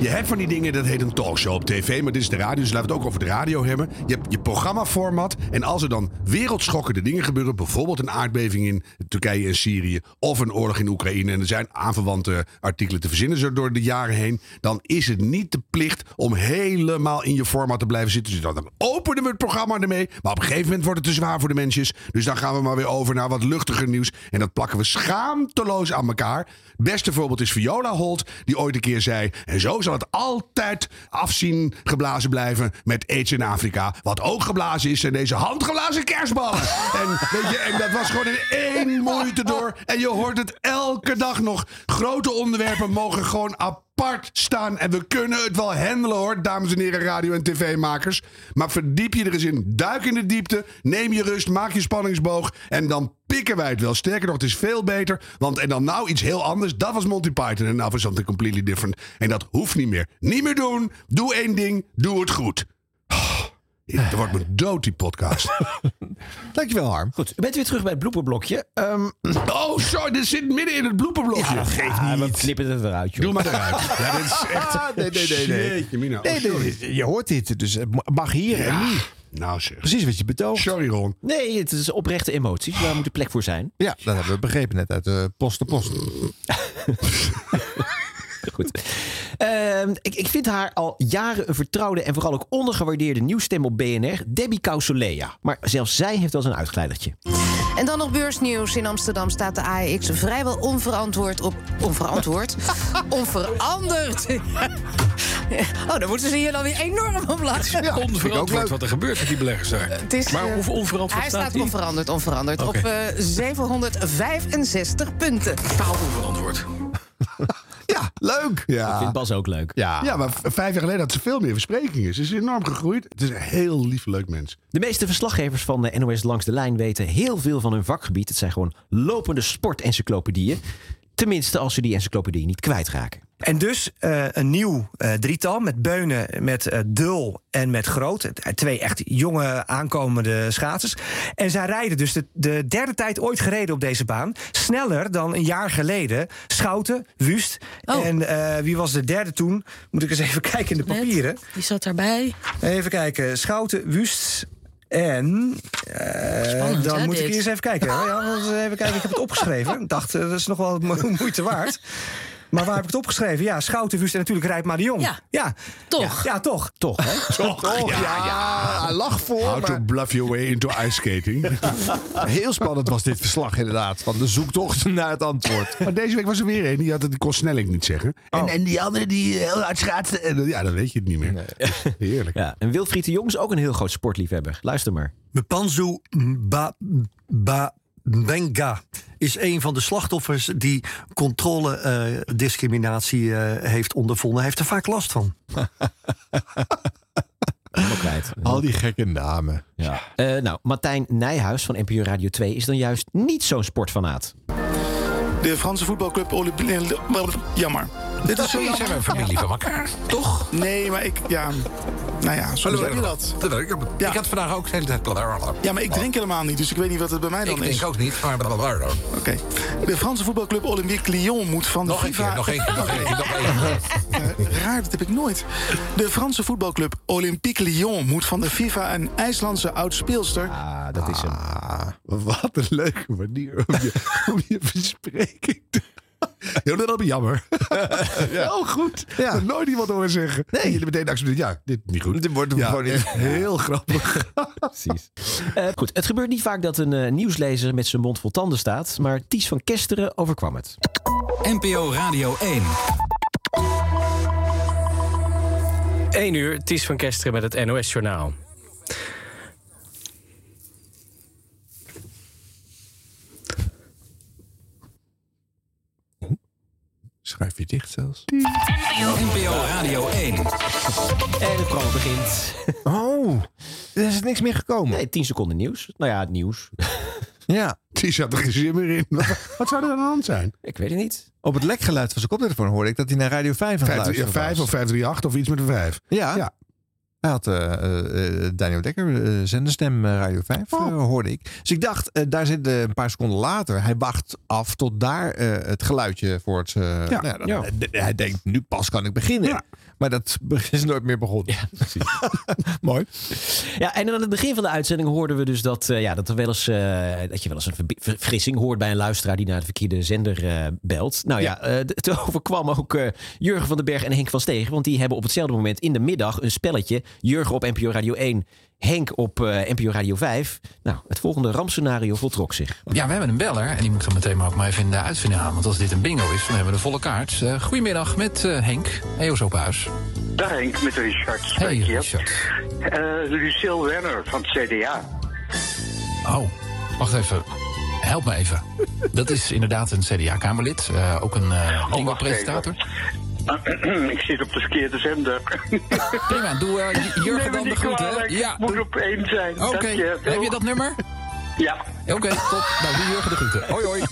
Je hebt van die dingen, dat heet een talkshow op tv, maar dit is de radio, dus laten we het ook over de radio hebben. Je hebt je programmaformat en als er dan wereldschokkende dingen gebeuren, bijvoorbeeld een aardbeving in Turkije en Syrië of een oorlog in Oekraïne, en er zijn aanverwante artikelen te verzinnen zo door de jaren heen, dan is het niet de plicht om helemaal in je format te blijven zitten. Dus dan, openen we het programma ermee, maar op een gegeven moment wordt het te zwaar voor de mensjes. Dus dan gaan we maar weer over naar wat luchtiger nieuws en dat plakken we schaamteloos aan elkaar. Beste voorbeeld is Viola Holt, die ooit een keer zei: En zo zal het altijd afzien geblazen blijven met AIDS in Afrika. Wat ook geblazen is, zijn deze handgeblazen kerstballen. [LAUGHS] en, weet je, en dat was gewoon in één moeite door. En je hoort het elke dag nog. Grote onderwerpen mogen gewoon apart staan. En we kunnen het wel handelen hoor, dames en heren radio- en tv-makers. Maar verdiep je er eens in. Duik in de diepte. Neem je rust. Maak je spanningsboog. En dan pikken wij het wel. Sterker nog, het is veel beter. Want en dan nou iets heel anders. Dat was Monty Python. En nou was something completely different. En dat hoeft niet meer. Niet meer doen. Doe één ding. Doe het goed. Dat wordt me dood, die podcast. [LAUGHS] Dankjewel, Harm. Goed, u bent weer terug bij het blooperblokje. Ehm, [CLEARS THROAT] Oh, sorry. Dit zit midden in het blooperblokje. ja, dat geeft niet. We knippen het eruit, joh. Doe maar eruit. [LAUGHS] Ja, dit is echt... Ah, nee, nee, nee, nee. Jeetje, Mina. Oh, Nee, je hoort dit, dus het mag hier en nu. Nou zeg. Precies wat je betoogt. Sorry, Ron. Nee, het is oprechte emoties. Daar moet er plek voor zijn. Ja, dat hebben we begrepen net uit de post de post. [LAUGHS] Ehm, ik, ik vind haar al jaren een vertrouwde en vooral ook ondergewaardeerde nieuwsstem op BNR, Debbie Causolea. Maar zelfs zij heeft wel eens een uitgeleidertje. En dan nog beursnieuws. In Amsterdam staat de AEX vrijwel onverantwoord op... Onverantwoord? [LAUGHS] Onveranderd. [LAUGHS] oh, dan moeten ze hier dan weer enorm om lachen. Onverantwoord wat er gebeurt met die beleggers daar. Het is, maar eh, hoeveel onverantwoord Hij staat onveranderd, onveranderd. Op eh, 765 punten. Taal onverantwoord. [LAUGHS] Ja, leuk. Ik Ja. vind Bas ook leuk. Ja. Ja, maar vijf jaar geleden had ze veel meer versprekingen. Ze is enorm gegroeid. Het is een heel lief, leuk mens. De meeste verslaggevers van de NOS Langs de Lijn weten heel veel van hun vakgebied. Het zijn gewoon lopende sportencyclopedieën. Tenminste, als ze die encyclopedie niet kwijtraken. En dus eh, een nieuw eh, drietal met Beunen, met eh, Dul en met Groot. Twee echt jonge aankomende schaatsers. En zij rijden dus de, de derde tijd ooit gereden op deze baan. Sneller dan een jaar geleden. Schouten, Wust. En eh, wie was de derde toen? Moet ik eens even [LAUGHS] kijken in de papieren. Die zat daarbij. Even kijken. Schouten, Wust. En eh, Spannend, dan hè, moet ik dit? eerst even kijken. Ja, [LAUGHS] even kijken, ik heb het opgeschreven. Ik dacht, eh, dat is nog wel mo- [LAUGHS] moeite waard. Maar waar heb ik het opgeschreven? Ja, Schoutenwust en natuurlijk Rijp maar de Jong. Ja. ja. Toch? Ja, toch. Toch, hè? [LAUGHS] Toch, ja, hij lag voor. How to maar bluff your way into ice skating. [LAUGHS] heel spannend was dit verslag inderdaad. Van de zoektocht [LAUGHS] naar het antwoord. maar deze week was er weer een. Die had het, die kon Snelling niet zeggen. En, Oh. en die andere die heel hard schaatste. En, dan- ja, dan weet je het niet meer. Heerlijk. Ja, en Wilfried de Jong is ook een heel groot sportliefhebber. Luister maar. Mpanzu Ba- Ba- Benga is een van de slachtoffers die controle-discriminatie heeft ondervonden. Hij heeft er vaak last van. [LAUGHS] Al die gekke namen. Ja. Eh, nou, Martijn Nijhuis van NPO Radio 2 is dan juist niet zo'n sportfanaat. De Franse voetbalclub Olympique. Jammer. Dit is zo Jullie zijn wel familie van elkaar, toch? Nee, maar ik, ja. Nou ja, zo zeg je dat. Ik. Ja. Ik had vandaag ook de hele tijd... Ja, maar ik drink helemaal niet, dus ik weet niet wat het bij mij dan Ik is. denk ook niet, maar... Oké. De Franse voetbalclub Olympique Lyon moet van de Nog FIFA... keer, nog één keer, nog één keer, nog één keer. Eh, raar, dat heb ik nooit. De Franse voetbalclub Olympique Lyon moet van de FIFA een IJslandse oud-speelster... Ah, dat is hem. Wat een leuke manier om je, om je [LAUGHS] verspreking te... [LAUGHS] Heel dat is jammer. [LAUGHS] Heel goed. Ja. Nooit iemand horen zeggen. Nee. jullie meteen accepteren. Ja, dit niet goed. Dit wordt ja, gewoon niet. heel grappig. [LAUGHS] Precies. Eh, goed, het gebeurt niet vaak dat een eh, nieuwslezer met zijn mond vol tanden staat. Maar Ties van Kesteren overkwam het. NPO Radio 1. 1 uur, Ties van Kesteren met het NOS-journaal. Schrijf je dicht zelfs. NPO Radio 1. En het programma begint. Oh, er is niks meer gekomen. Nee, 10 seconden nieuws. Nou ja, het nieuws. [LAUGHS] Ja. Die zat er geen zin meer in. [LAUGHS] Wat, zou er aan de hand zijn? Ik weet het niet. Op het lekgeluid van zijn koptelefoon hoorde ik dat hij naar Radio 5 aan het Vijf, luisteren 5 was. of 538 of iets met een 5. Ja. Ja. Hij had eh, eh, Daniel Dekker, eh, zenderstem eh, Radio 5, eh, hoorde ik. Dus ik dacht, eh, daar zit eh, een paar seconden later. Hij wacht af tot daar eh, het geluidje voor het... eh, Ja. nou dan- Ja. eh, Hij denkt, nu pas kan ik beginnen. Maar dat [LAUGHS] is nooit meer begonnen. [LAUGHS] Mooi. Ja, en aan het begin van de uitzending hoorden we dus dat, eh, ja, dat, er wel eens, eh, dat je wel eens een verfrissing hoort bij een luisteraar die naar de verkeerde zender eh, belt. Nou ja, d- het overkwam ook Jurgen van den Berg en Henk van Stegen. Want die hebben op hetzelfde moment in de middag een spelletje. Jurgen op NPO Radio 1, Henk op eh, NPO Radio 5. Nou, het volgende rampscenario voltrok zich. Ja, we hebben een beller en die moet dan meteen maar ook maar even in de uitzending halen. Want als dit een bingo is, dan hebben we de volle kaart. Eh, goedemiddag met eh, Henk, EOS Open Huis. Dag Henk, met Richard Hey. Richard. Eh, Lucille Werner van het CDA. Oh, wacht even. Help me even. Dat is inderdaad een CDA-kamerlid. eh, ook een uh, Oh, presentator [CLEARS THROAT] ik zit op de verkeerde zender. Prima, doe J- [LAUGHS] Jurgen dan de groeten. Ja, moet op één zijn. Oké, heb je dat nummer? Ja. Oké, top. Nou, doe Jurgen de groeten. Hoi, hoi.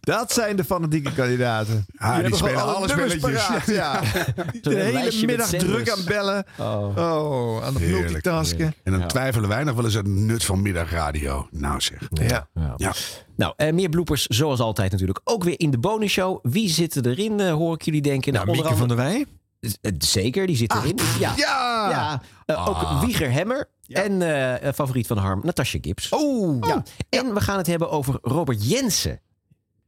Dat zijn de fanatieke kandidaten. Ah, die spelen gewoon alle nummers spelletjes. paraat, Ja. [LAUGHS] De hele middag druk aan bellen. Oh. Oh, aan het Heerlijk. multitasken. En dan twijfelen wij nog wel eens aan het nut van middagradio. Nou zeg. Ja. Ja. Nou, eh, meer bloopers zoals altijd natuurlijk. Ook weer in de bonusshow. Wie zit erin, eh, hoor ik jullie denken? Nou, onder Mieke van andere- der Wij. Eh, Zeker, die zit erin. ja. Ja! Ja, ook Ah. Wieger Hemmer. En eh, eh, favoriet van Harm, Natasja Gibbs. Oh. Ja. En we gaan het hebben over Robert Jensen.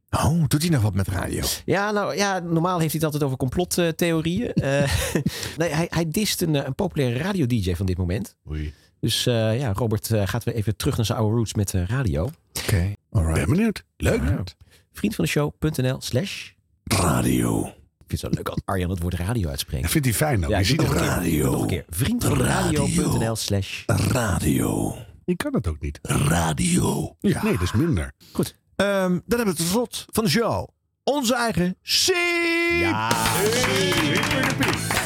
Oh, doet hij nog wat met radio? Ja, nou ja, normaal heeft hij het altijd over complottheorieën. Eh [LAUGHS] nee, hij, hij dist een, een populaire radio-dj van dit moment. Oei. Dus eh, ja, Robert gaat weer even terug naar zijn oude roots met eh, radio. Oké. Ben benieuwd. Leuk. Vriend van de show.nl slash Radio. Ik vind het zo leuk als Arjan het woord radio uitspreekt. Dat vindt hij fijn dan. Ja, je ik ziet nog een keer. Ik doe nog een keer. Vriend van de radio.nl slash Radio. Je kan het ook niet. Radio. Ja. Nee, dat is minder. Goed. Ehm, dan hebben we het tot slot van de show. Onze eigen Siep. Ja.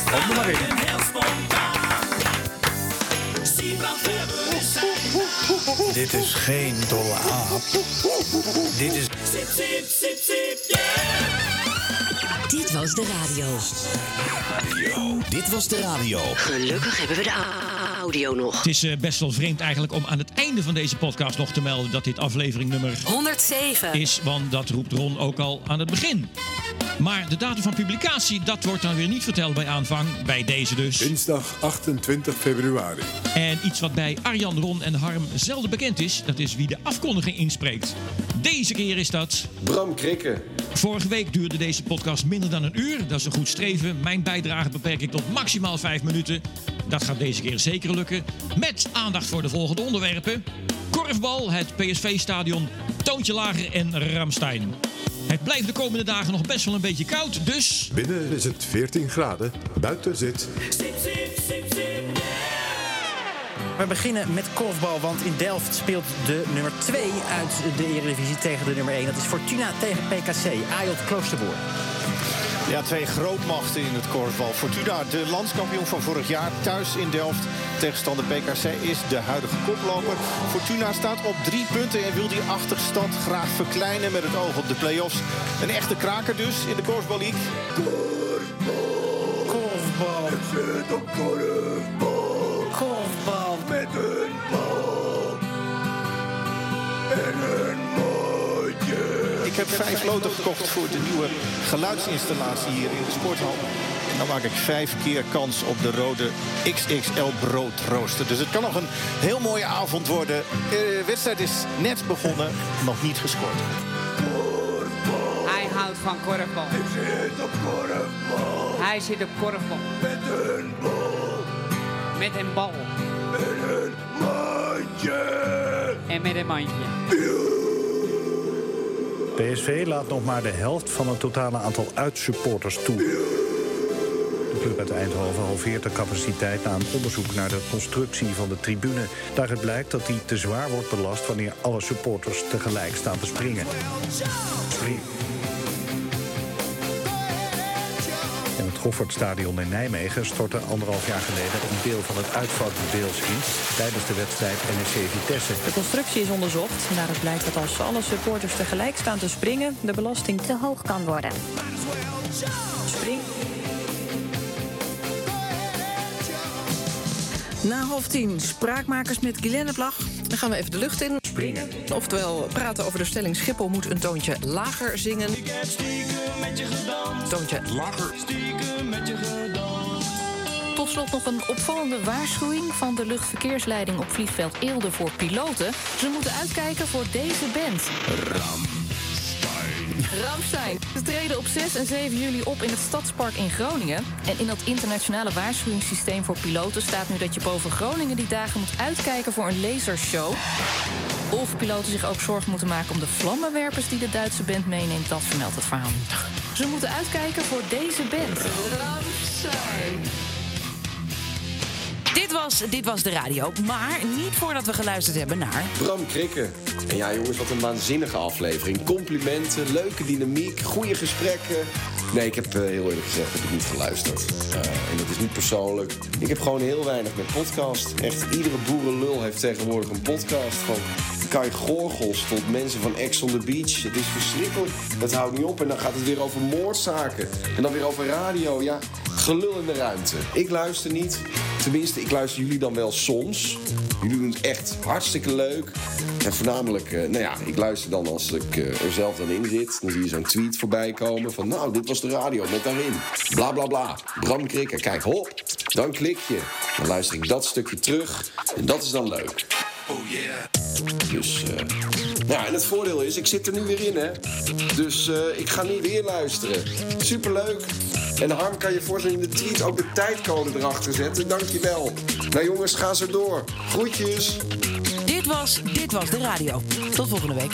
Kom er maar in. Dit is geen dolle aap. Dit is... Sip, sip, sip, sip, yeah! Dit was de radio. Dit was de radio. Gelukkig hebben we de audio nog. Het is eh, best wel vreemd eigenlijk om aan het einde van deze podcast nog te melden dat dit aflevering nummer 107. is, want dat roept Ron ook al aan het begin. Maar de datum van publicatie, dat wordt dan weer niet verteld bij aanvang, bij deze dus. Dinsdag 28 februari. En iets wat bij Arjan, Ron en Harm zelden bekend is, dat is wie de afkondiging inspreekt. Deze keer is dat... Bram Krikke. Vorige week duurde deze podcast minder dan een uur. Dat is een goed streven. Mijn bijdrage beperk ik tot maximaal vijf minuten. Dat gaat deze keer zeker lukken. Met aandacht voor de volgende onderwerpen. Korfbal, het PSV-stadion, Toontje Lager en Ramstein. Het blijft de komende dagen nog best wel een beetje koud, dus... Binnen is het 14 graden. Buiten zit We beginnen met korfbal, want in Delft speelt de nummer 2 uit de Eredivisie tegen de nummer 1. Dat is Fortuna tegen PKC, Ayot Kloosterboer. Ja, twee grootmachten in het korfbal. Fortuna, de landskampioen van vorig jaar, thuis in Delft. Tegenstander PKC is de huidige koploper. Fortuna staat op drie punten en wil die achterstand graag verkleinen met het oog op de play-offs. Een echte kraker dus in de Korfbal League. Korfbal. Heb vijf loten gekocht voor de nieuwe geluidsinstallatie hier in de sporthal. En dan maak ik vijf keer kans op de rode XXL broodrooster. Dus het kan nog een heel mooie avond worden. Eh, De wedstrijd is net begonnen, nog niet gescoord. Hij houdt van korfbal. Ik zit op korfbal. Hij zit op korfbal. Met een bal. Met een bal. En een mandje. En met een mandje. PSV laat nog maar de helft van het totale aantal uitsupporters toe. De club uit Eindhoven halveert de capaciteit na een onderzoek naar de constructie van de tribune. Daaruit blijkt dat die te zwaar wordt belast wanneer alle supporters tegelijk staan te springen. Spring. Goffertstadion in Nijmegen stortte anderhalf jaar geleden een deel van het uitvak deels in tijdens de wedstrijd NEC Vitesse. De constructie is onderzocht. Daaruit blijkt dat als alle supporters tegelijk staan te springen, de belasting te hoog kan worden. Spring. Na half tien, spraakmakers met Guilaine Plag. Dan gaan we even de lucht in. Springen. Oftewel, praten over de stelling Schiphol moet een toontje lager zingen. Toontje lager. Tot slot nog een opvallende waarschuwing van de luchtverkeersleiding op vliegveld Eelde voor piloten. Ze moeten uitkijken voor deze band. Ramstein. Ze treden op 6 en 7 juli op in het Stadspark in Groningen. En in dat internationale waarschuwingssysteem voor piloten staat nu dat je boven Groningen die dagen moet uitkijken voor een lasershow. Of piloten zich ook zorgen moeten maken om de vlammenwerpers die de Duitse band meeneemt, dat vermeldt het verhaal. Ze moeten uitkijken voor deze band. Dit was, dit was de radio, maar niet voordat we geluisterd hebben naar... Bram Krikke. En ja, jongens, wat een waanzinnige aflevering. Complimenten, leuke dynamiek, goede gesprekken. Nee, ik heb eh, heel eerlijk gezegd heb ik niet geluisterd. Eh, en dat is niet persoonlijk. Ik heb gewoon heel weinig met podcast. Echt, iedere boerenlul heeft tegenwoordig een podcast. Van Kai Gorgels tot mensen van Ex on the Beach. Het is verschrikkelijk. Dat houdt niet op. En dan gaat het weer over moordzaken. En dan weer over radio. Ja, gelul in de ruimte. Ik luister niet. Tenminste, ik luister jullie dan wel soms. Jullie doen het echt hartstikke leuk. En voornamelijk, eh, nou ja, ik luister dan als ik er zelf dan in zit. Dan zie je zo'n tweet voorbij komen van... nou, dit was de radio, met daarin. Bla, bla, bla. Bram Krikker. Kijk, hop. Dan klik je. Dan luister ik dat stukje terug. En dat is dan leuk. Oh yeah. Dus, eh nou, en het voordeel is, ik zit er nu weer in, hè. Dus eh, ik ga nu weer luisteren. Superleuk. En Harm kan je voor zijn de tweet ook de tijdcode erachter zetten. Dankjewel. Nou jongens, ga zo door. Groetjes. Dit was, dit was de radio. Tot volgende week.